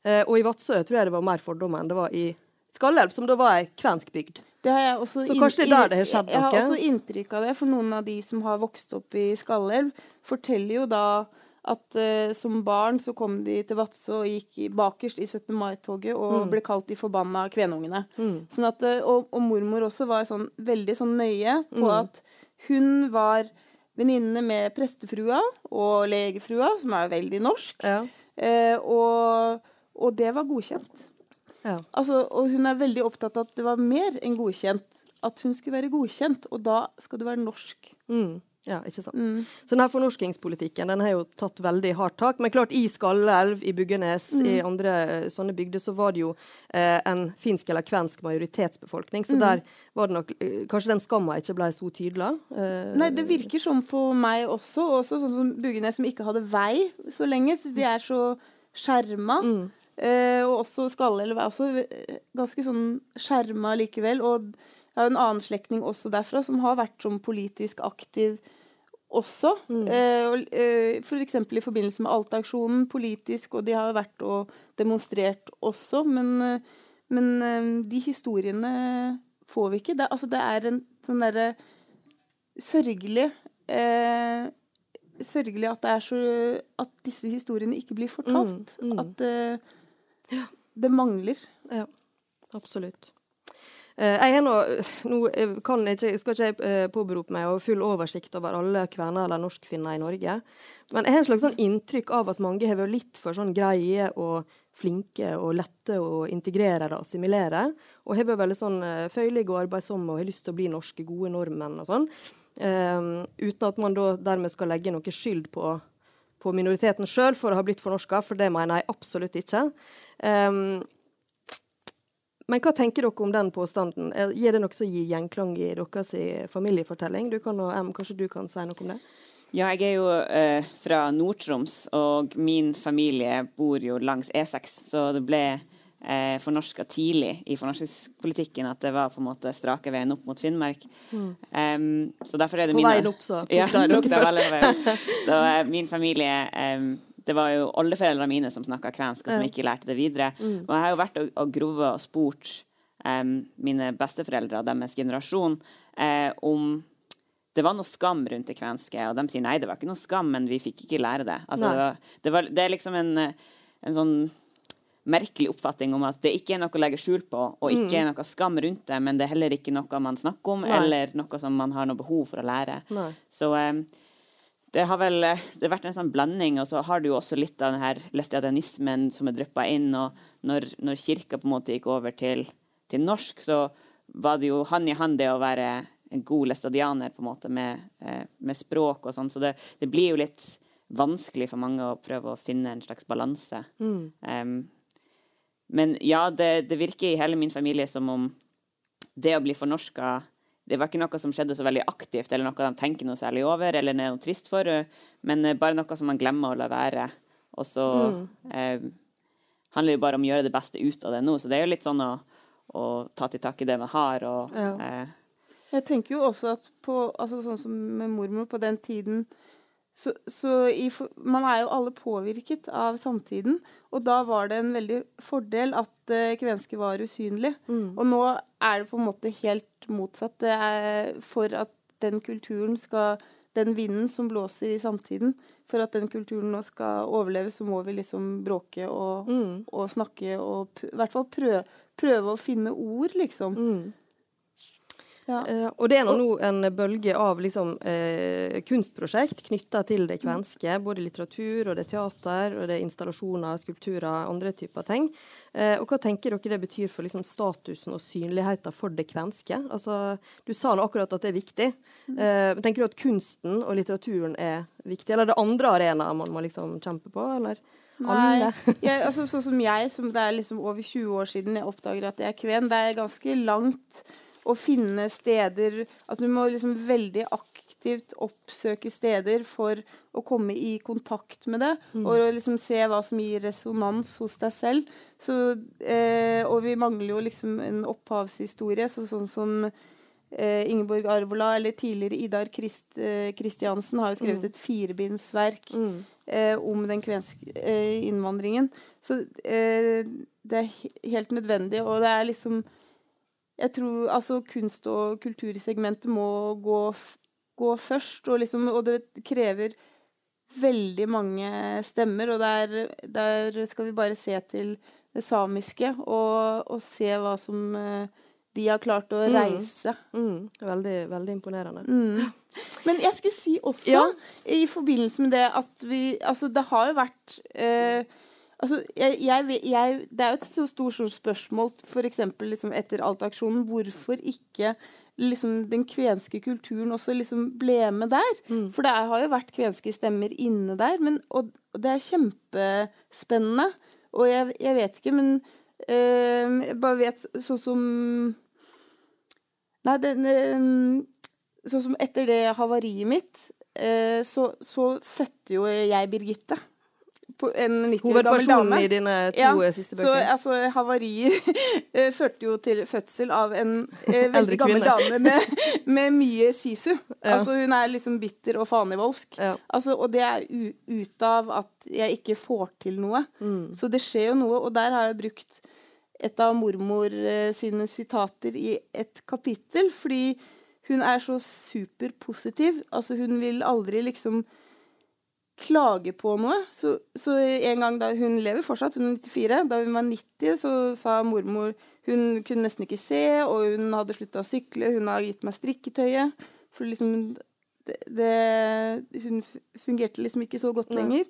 Uh, og i Vadsø tror jeg det var mer fordommer enn det var i Skallelv, som da var ei kvensk bygd. Det har jeg også Så kanskje det er der det har skjedd noe? Jeg har også inntrykk av det, for noen av de som har vokst opp i Skallelv, forteller jo da at uh, som barn så kom de til Vadsø og gikk bakerst i 17. mai-toget og Mm. ble kalt de forbanna kvenungene. Sånn at, eh, og, og mormor også var sånn, veldig sånn nøye på Mm. at hun var venninne med prestefrua og legefrua, som er veldig norsk, Ja. Uh, og, og det var godkjent. Ja. Altså, og hun er veldig opptatt av at det var mer enn godkjent. At hun skulle være godkjent, og da skal du være norsk. Mm. Ja, ikke sant. Så denne fornorskingspolitikken den har jo tatt veldig hardt tak. Men klart, i Skallelv, i Buggenes, i andre eh, sånne bygder, så var det jo eh, en finsk eller kvensk majoritetsbefolkning. Så der var det nok eh, Kanskje den skamma ikke ble så tydelig. Eh, Nei, det virker sånn for meg også. Også sånn som Buggenes, som ikke hadde vei så lenge. Så de er så skjerma. Eh, og også Skallelv er også eh, ganske sånn skjerma likevel. Og jeg har en annen slektning også derfra som har vært som politisk aktiv også. Eh, og, eh, for i forbindelse med Alta-aksjonen politisk, og de har vært og demonstrert også. Men, eh, men eh, de historiene får vi ikke. Det, altså, det er en sånn derre sørgelig eh, Sørgelig at det så At disse historiene ikke blir fortalt. At eh, det mangler. Ja, absolutt. Eh, jeg har nå, nå eh, kan ikke, skal ikke jeg eh, påberope meg å ha full oversikt over alle kvener eller norskfinner i Norge, men jeg har en slags sånn inntrykk av at mange har vært litt for sånn greie og flinke og lette å integrere og assimilere, og har vært veldig sånn føyelige og arbeidsomme og har lyst til å bli norske, gode nordmenn og sånn, um, uten at man da dermed skal legge noe skyld på på minoriteten sjøl for å ha blitt fornorska, for det mener jeg absolutt ikke. Um, men hva tenker dere om den påstanden? Gir det noe som gir gjenklang i deres familiefortelling? Du kan, M, kanskje du kan si noe om det? Ja, jeg er jo eh, fra Nord-Troms, og min familie bor jo langs E6, så det ble eh, fornorska tidlig i fornorskingspolitikken at det var på en måte strake veien opp mot Finnmark. Em, så derfor er det På mine veien opp, så tok ja, dere tok det veien. Så eh, min familie em, det var jo oldeforeldrene mine som snakka kvensk, og som ikke lærte det videre. Og jeg har jo vært og, og grovet og spurt um, mine besteforeldre og deres generasjon eh, om det var noe skam rundt det kvenske, og de sier nei, det var ikke noe skam, men vi fikk ikke lære det. Altså, det, var, det, var, det er liksom en, en sånn merkelig oppfatning om at det ikke er noe å legge skjul på, og ikke er noe skam rundt det, men det er heller ikke noe man snakker om, Nei. eller noe som man har noe behov for å lære. Nei. Så eh, det har vel eh, det har vært en sånn blanding, og så har du jo også litt av den her lestadianismen som er dryppa inn, og når, når kirka på en måte gikk over til, til norsk, så var det jo hand i hand det å være en god lestadianer på en måte med, eh, med språk og sånn, så det, det blir jo litt vanskelig for mange å prøve å finne en slags balanse. Em, men ja, det, det virker i hele min familie som om det å bli fornorska det var ikke noe som skjedde så veldig aktivt, eller noe de tenker noe særlig over, eller er noe trist for, men eh, bare noe som man glemmer å la være. Og så eh, handler det jo bare om å gjøre det beste ut av det nå. Så det er jo litt sånn å, å ta til tak i det man har, og Ja. eh, Jeg tenker jo også at på altså Sånn som med mormor på den tiden så, så i, Man er jo alle påvirket av samtiden. Og da var det en veldig fordel at uh, kvenske var usynlig. Og nå er det på en måte helt motsatt. Det er for at den kulturen skal den vinden som blåser i samtiden. For at den kulturen nå skal overleve, så må vi liksom bråke og, Mm. og snakke og i hvert fall prøve, prøve å finne ord, liksom. Mm. Ja. Eh, og det er nå en bølge av liksom, eh, kunstprosjekt knytta til det kvenske. Både litteratur, og det er teater, og det er installasjoner, skulpturer, andre typer ting. Eh, og hva tenker dere det betyr for liksom, statusen og synligheten for det kvenske? Altså, du sa nå akkurat at det er viktig. Eh, tenker du at kunsten og litteraturen er viktig, eller er det andre arenaer man må liksom kjempe på, eller? Nei, jeg, altså, sånn som jeg, som det er liksom over 20 år siden jeg oppdager at jeg er kven, det er ganske langt å finne steder Altså du må liksom veldig aktivt oppsøke steder for å komme i kontakt med det, og å liksom se hva som gir resonans hos deg selv. Så, eh, og vi mangler jo liksom en opphavshistorie, så, sånn som eh, Ingeborg Arvola eller tidligere Idar Kristiansen eh, har jo skrevet et firebindsverk Mm. eh, om den kvenske eh, innvandringen. Så eh, det er helt nødvendig, og det er liksom Jeg tror altså kunst- og kultursegmentet må gå, gå først, og liksom Og det krever veldig mange stemmer, og der, der skal vi bare se til det samiske og, og se hva som eh, de har klart å Mm. reise. Mm. Veldig, veldig imponerende. Mm. Men jeg skulle si også, Ja. i forbindelse med det at vi Altså, det har jo vært eh, Altså, jeg, jeg, jeg, det er jo et så stort stort spørsmål, f.eks. Liksom etter Alt-aksjonen, hvorfor ikke liksom den kvenske kulturen også liksom ble med der. For det har jo vært kvenske stemmer inne der, men, og, og det er kjempespennende. Og jeg, jeg vet ikke, men øh, jeg bare vet sånn som Nei, den øh, Sånn som etter det havariet mitt, øh, så, så fødte jo jeg Birgitte. En 90 år gammel dame. i dine to Ja, siste siste Så bøker. altså, havariet eh, førte jo til fødsel av en eh, veldig gammel dame med, med mye sisu. Ja. Altså, hun er liksom bitter og fanevoldsk. Ja. Altså, og det er ut av at jeg ikke får til noe. Mm. Så det skjer jo noe, og der har jeg brukt et av mormor eh, sine sitater i et kapittel, fordi hun er så superpositiv. Altså, hun vil aldri liksom klage på noe. Så, så en gang da hun lever fortsatt, hun er 94, da hun var 90, så sa mormor Hun kunne nesten ikke se, og hun hadde slutta å sykle. Hun har gitt meg strikketøyet. For liksom det, det Hun fungerte liksom ikke så godt lenger.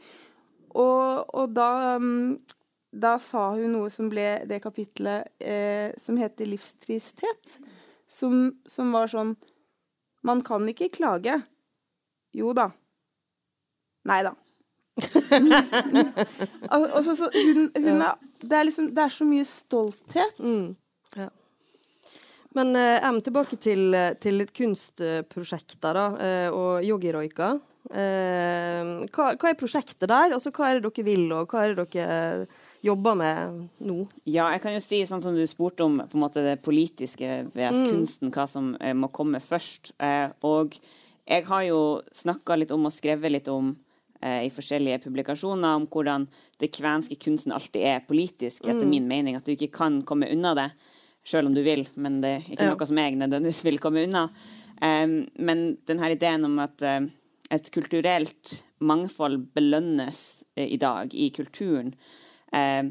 Og, og da mm, da sa hun noe som ble det kapitlet eh, som heter livstristhet. Som, som var sånn Man kan ikke klage. Jo da. Nei da. Altså, så hun, hun er, det, er liksom, det er så mye stolthet. Mm. Ja. Men eh, Em, tilbake til, til litt kunstprosjekter da, eh, og yogiroika. Eh, hva, hva er prosjektet der? Altså, hva er det dere vil, og hva er det dere eh, jobber med nå? Ja, jeg kan jo si, sånn som du spurte om på en måte det politiske ved kunsten, hva som eh, må komme først. Eh, og jeg har jo snakka litt om og skrevet litt om eh, i forskjellige publikasjoner om hvordan det kvenske kunsten alltid er politisk, etter min mening. At du ikke kan komme unna det, sjøl om du vil, men det er ikke Ja. noe som jeg nødvendigvis vil komme unna. Um, men denne ideen om at eh, et kulturelt mangfold belønnes eh, i dag i kulturen, eh,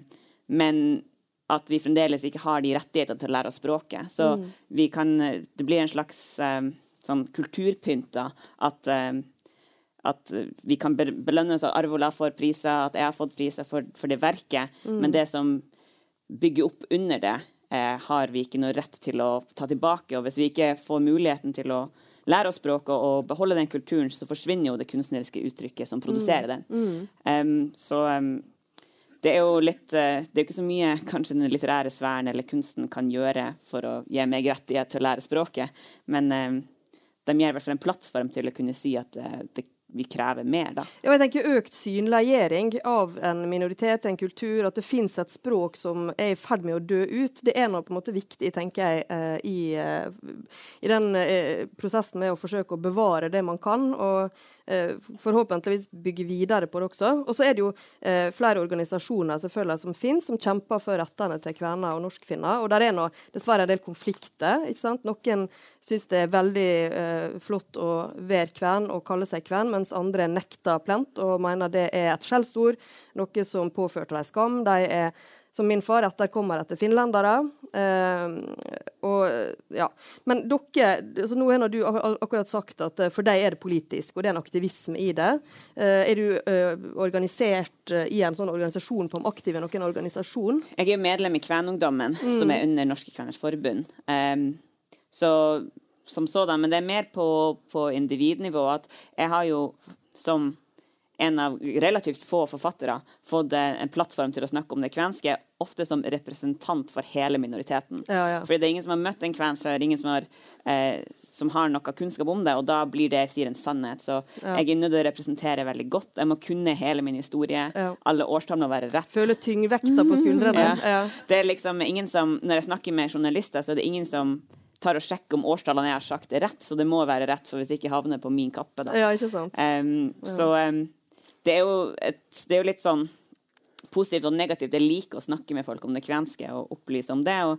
men at vi fremdeles ikke har de rettighetene til å lære oss språket. Så vi kan, eh, det blir en slags eh, sånn kulturpynt, da. At, eh, at eh, vi kan be- belønnes at Arvola får priser, at jeg har fått priser for, for det verket, men det som bygger opp under det, eh, har vi ikke noe rett til å ta tilbake. Og hvis vi ikke får muligheten til å lære oss språket og beholde den kulturen, så forsvinner jo det kunstneriske uttrykket som produserer den. Em, så um, det er jo litt eh, Det er jo ikke så mye kanskje den litterære sfæren eller kunsten kan gjøre for å gi meg rettighet til å lære språket, men um, de gir i hvert fall en plattform til å kunne si at uh, det, vi krever mer, da. Ja, jeg tenker Økt synliggjøring av en minoritet, en kultur, at det fins et språk som er i ferd med å dø ut. Det er nå på en måte viktig, tenker jeg, eh, i, eh, i den eh, prosessen med å forsøke å bevare det man kan. Og forhåpentligvis bygge videre på det også. Og så er det jo eh, flere organisasjoner selvfølgelig som finnes, som kjemper for rettene til kvener og norskfinner. Og der er nå dessverre en del konflikter. ikke sant? Noen syns det er veldig eh, flott å være kven og kalle seg kven, mens andre nekter plent og mener det er et skjellsord, noe som påførte dem skam. De er som min far etterkommer etter finlendere. Eh, og, ja. Men dere altså Nå har du akkurat sagt at eh, for deg er det politisk, og det er en aktivisme i det. Eh, er du eh, organisert eh, i en sånn organisasjon på om aktiv i noen organisasjon? Jeg er medlem i Kvenungdommen, mm. som er under Norske Kveners Forbund. Um, så som sådan, Men det er mer på, på individnivå at jeg har jo som en av relativt få forfattere fått en plattform til å snakke om det kvenske, ofte som representant for hele minoriteten. Ja, ja. Fordi det er ingen som har møtt en kven før, ingen som har, eh, som har, noe kunnskap om det, og da blir det jeg sier en sannhet. Så ja. jeg er nødt til å representere veldig godt. Jeg må kunne hele min historie. Alle årstall må være rett. Føle tyngdvekta på skuldrene. Det er liksom ingen som, Når jeg snakker med journalister, så er det ingen som tar og sjekker om årstallene jeg har sagt er rett, så det må være rett, for hvis ikke havner på min kappe. Da. Ja, ikke sant. Um, så um, det er, et, det er jo litt sånn positivt og negativt. Jeg liker å snakke med folk om det kvenske og opplyse om det. og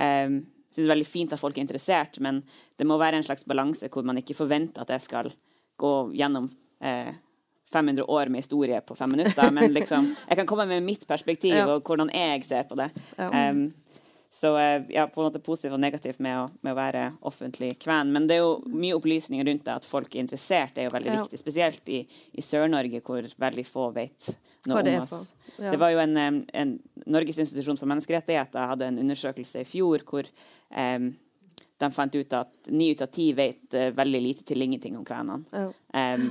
um, synes det er veldig fint at folk er interessert, men det må være en slags balanse hvor man ikke forventer at jeg skal gå gjennom eh, 500 år med historie på fem minutter. Men liksom, jeg kan komme med mitt perspektiv ja. og hvordan jeg ser på det. Ja. Um, så eh, ja, på en måte positivt og negativt med å, med å, være offentlig kven. Men det er jo mye opplysninger rundt det. At folk er interessert, det er jo veldig ja. viktig. Spesielt i, i Sør-Norge, hvor veldig få vet noe om oss. Ja. Det var jo en, en, Norges institusjon for menneskerettigheter hadde en undersøkelse i fjor hvor um, de fant ut at ni ut av ti vet uh, veldig lite til ingenting om kvenene. Um,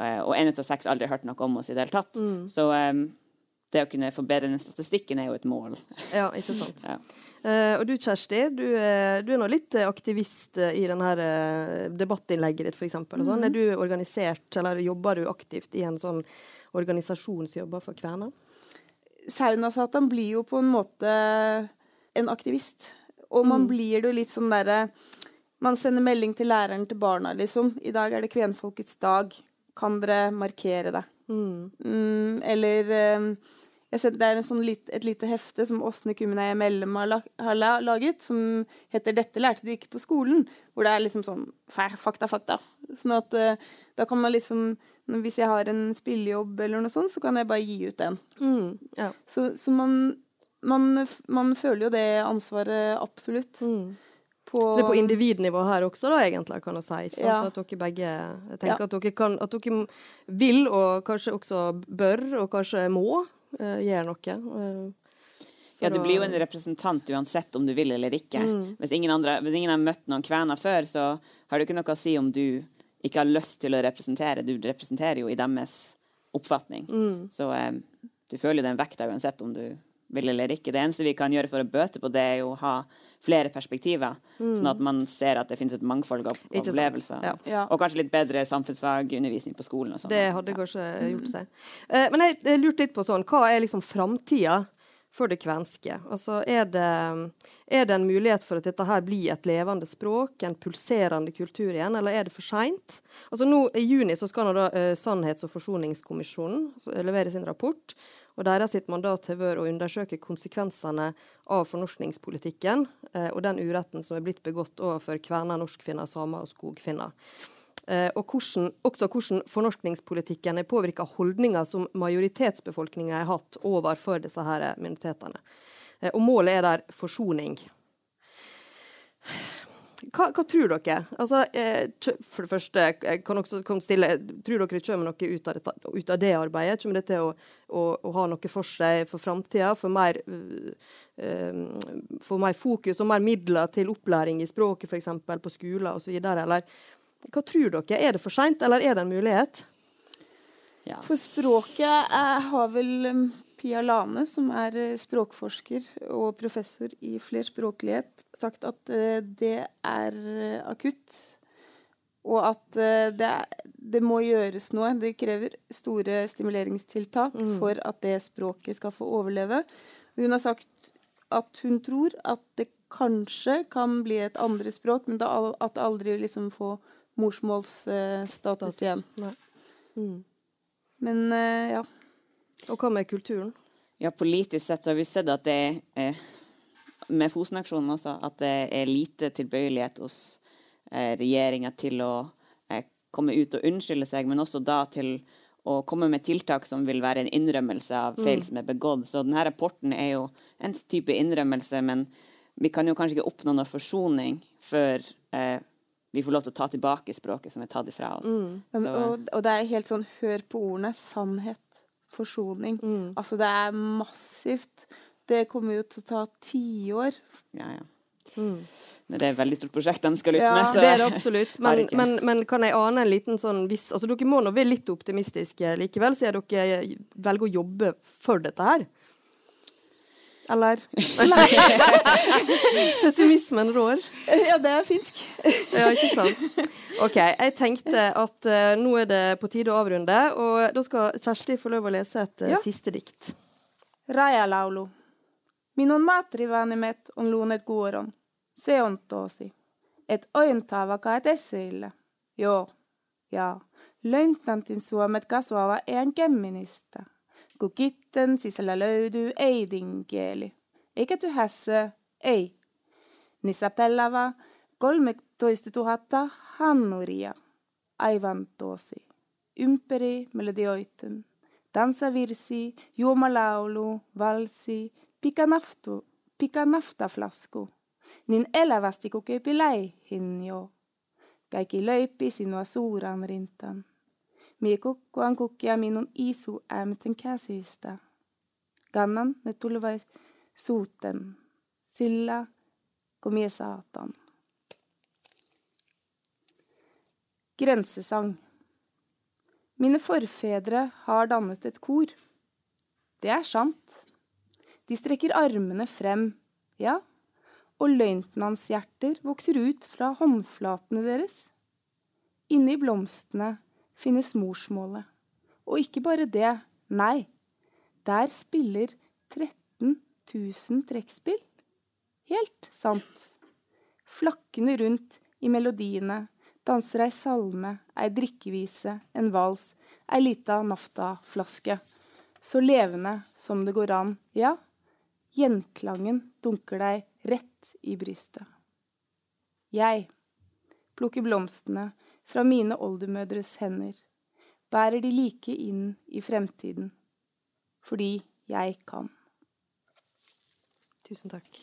uh, og én ut av seks aldri hørt noe om oss i det hele tatt. Mm. Så um, det å kunne forbedre den statistikken er jo et mål. Ja, ikke sant. ja. uh, og du Kjersti, du, er, du, er nå litt aktivist i denne debattinnlegget ditt, f.eks. Mm -hmm. Er du organisert, eller jobber du aktivt i en sånn organisasjon som jobber for kvener? Saunasatan blir jo på en måte en aktivist. Og man mm. blir jo litt sånn derre Man sender melding til læreren til barna, liksom. I dag er det kvenfolkets dag. Kan dere markere det? Mm. Mm, eller um, det er sånn lit, et lite hefte som Åsne Kummenei Mellem har, har, laget, som heter 'Dette lærte du ikke på skolen'. Hvor det er liksom sånn fakta, fakta. Sånn at uh, da kan man liksom Hvis jeg har en spillejobb eller noe sånt, så kan jeg bare gi ut den. Mm, ja. Så, så man, man, man, føler jo det ansvaret absolutt. Mm. På, så det er på individnivå her også, da, egentlig, kan jeg si. Ikke sant? Ja. At dere begge Jeg tenker ja. at, dere kan, at dere vil, og kanskje også bør, og kanskje må, uh, gjøre noe. Uh, ja, du blir jo en representant uansett om du vil eller ikke. Mm. Hvis, ingen andre, hvis, ingen har møtt noen kvener før, så har du ikke noe å si om du ikke har lyst til å representere. Du representerer jo i deres oppfatning. Mm. Så um, du føler jo den vekta uansett om du vil eller ikke. Det eneste vi kan gjøre for å bøte på det, er jo å ha flere perspektiver. Mm. Sånn at man ser at det finnes et mangfold av opplevelser. Ja. Ja. Og kanskje litt bedre samfunnsfagundervisning på skolen. Og det hadde kanskje gjort seg. Uh, men jeg, jeg lurte litt på sånn, hva er liksom framtida? for det kvenske. Altså, er det, er det, en mulighet for at dette her blir et levende språk, en pulserende kultur igjen, eller er det for seint? Altså, I juni så skal nå da uh, Sannhets- og forsoningskommisjonen levere sin rapport. Og Deres mandat har vært å undersøke konsekvensene av fornorskningspolitikken eh, og den uretten som er blitt begått overfor kvener, norskfinner, samer og skogfinner. Eh, og hvordan, også hvordan fornorskningspolitikken har påvirka holdninger som majoritetsbefolkninga har hatt overfor disse her minoritetene. Eh, og målet er der forsoning. Hva, hva, tror dere? Altså, eh, for det første, jeg kan også komme stille, tror dere kommer noe ut av, det, ut av det arbeidet? Kommer det til å, å, å, ha noe for seg for framtida? For, mer, uh, for mer fokus og mer midler til opplæring i språket, f.eks. på skoler osv.? Eller hva tror dere? Er det for seint, eller er det en mulighet? Ja. For språket er, har vel Pia Lane, som er eh, språkforsker og professor i flerspråklighet, sagt at uh, det er uh, akutt. Og at uh, det, det, må gjøres noe. Det krever store stimuleringstiltak mm. for at det språket skal få overleve. Hun har sagt at hun tror at det kanskje kan bli et andre språk, men at det aldri liksom får morsmålsstatus igjen. Mm. Men uh, ja. Og hva med kulturen? Ja, politisk sett så har vi sett at det er eh, med Fosen-aksjonen også, at det er lite tilbøyelighet hos eh, regjeringa til å eh, komme ut og unnskylde seg, men også da til å komme med tiltak som vil være en innrømmelse av feil som er begått. Så denne rapporten er jo en type innrømmelse, men vi kan jo kanskje ikke oppnå noe forsoning før eh, vi får lov til å ta tilbake språket som er tatt ifra oss. Mm. Så, og, og det er helt sånn hør på ordene. Sannhet. Forsoning. Altså, det er massivt. Det kommer jo til å ta tiår. ja, ja. Mm. Det er et veldig stort prosjekt den skal ut Ja, med. Så Det er det absolutt. Men, men, men kan jeg ane en liten sånn viss Altså, dere må nå være litt optimistiske likevel, siden dere velger å jobbe for dette her. Eller? Pessimismen rår. Ja, det er finsk. Ja, ikke sant? OK. Jeg tenkte at uh, nå er det på tide å avrunde, og da skal Kjersti få lov å lese et uh, Ja. siste dikt. Rajalaulu. Minun maatrivaanimet on luunet kuoron. Se on tosi. Et ointavaka et esseille. Joo, ja. Löntnantin suomet kasvava en kemministä. Kun kitten sisällä löytyy äidinkieli. Eikä tyhässä, ei. Niissä pellävä 13 000 hannuria. Aivan tosi. Ympäri melodioiden. Dansavirsi, juomalaulu, valsi, pikanaftu, pikanaftaflasku. Niin elävästi kuin läihin jo. Kaikki löypi sinua suuran rintan. Mie kukkuan kukkia minun isu äämeten käsistä. Kannan ne tulevaisuuten, sillä kun mie saatan. Grensesang. Mine forfedre har dannet et kor. Det er sant. De strekker armene frem, ja, og løytnantshjerter vokser ut fra håndflatene deres. Inni blomstene finnes morsmålet. Og ikke bare det, nei, der spiller 13 000 trekkspill. Helt sant. Flakkende rundt i melodiene danser ei salme, ei drikkevise, en vals, ei lita naftaflaske. Så levende som det går an, ja, gjenklangen dunker deg rett i brystet. Jeg plukker blomstene fra mine oldemødres hender, bærer de like inn i fremtiden, fordi jeg kan. Tusen takk.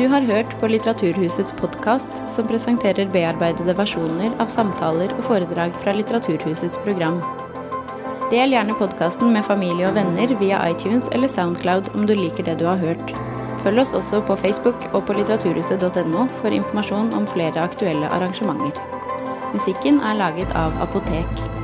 Du har hørt på Litteraturhusets podkast, som presenterer bearbeidede versjoner av samtaler og foredrag fra Litteraturhusets program. Del gjerne podkasten med familie og venner via iTunes eller Soundcloud om du liker det du har hørt. Følg oss også på Facebook og på litteraturhuset.no for informasjon om flere aktuelle arrangementer. Musikken er laget av Apotek.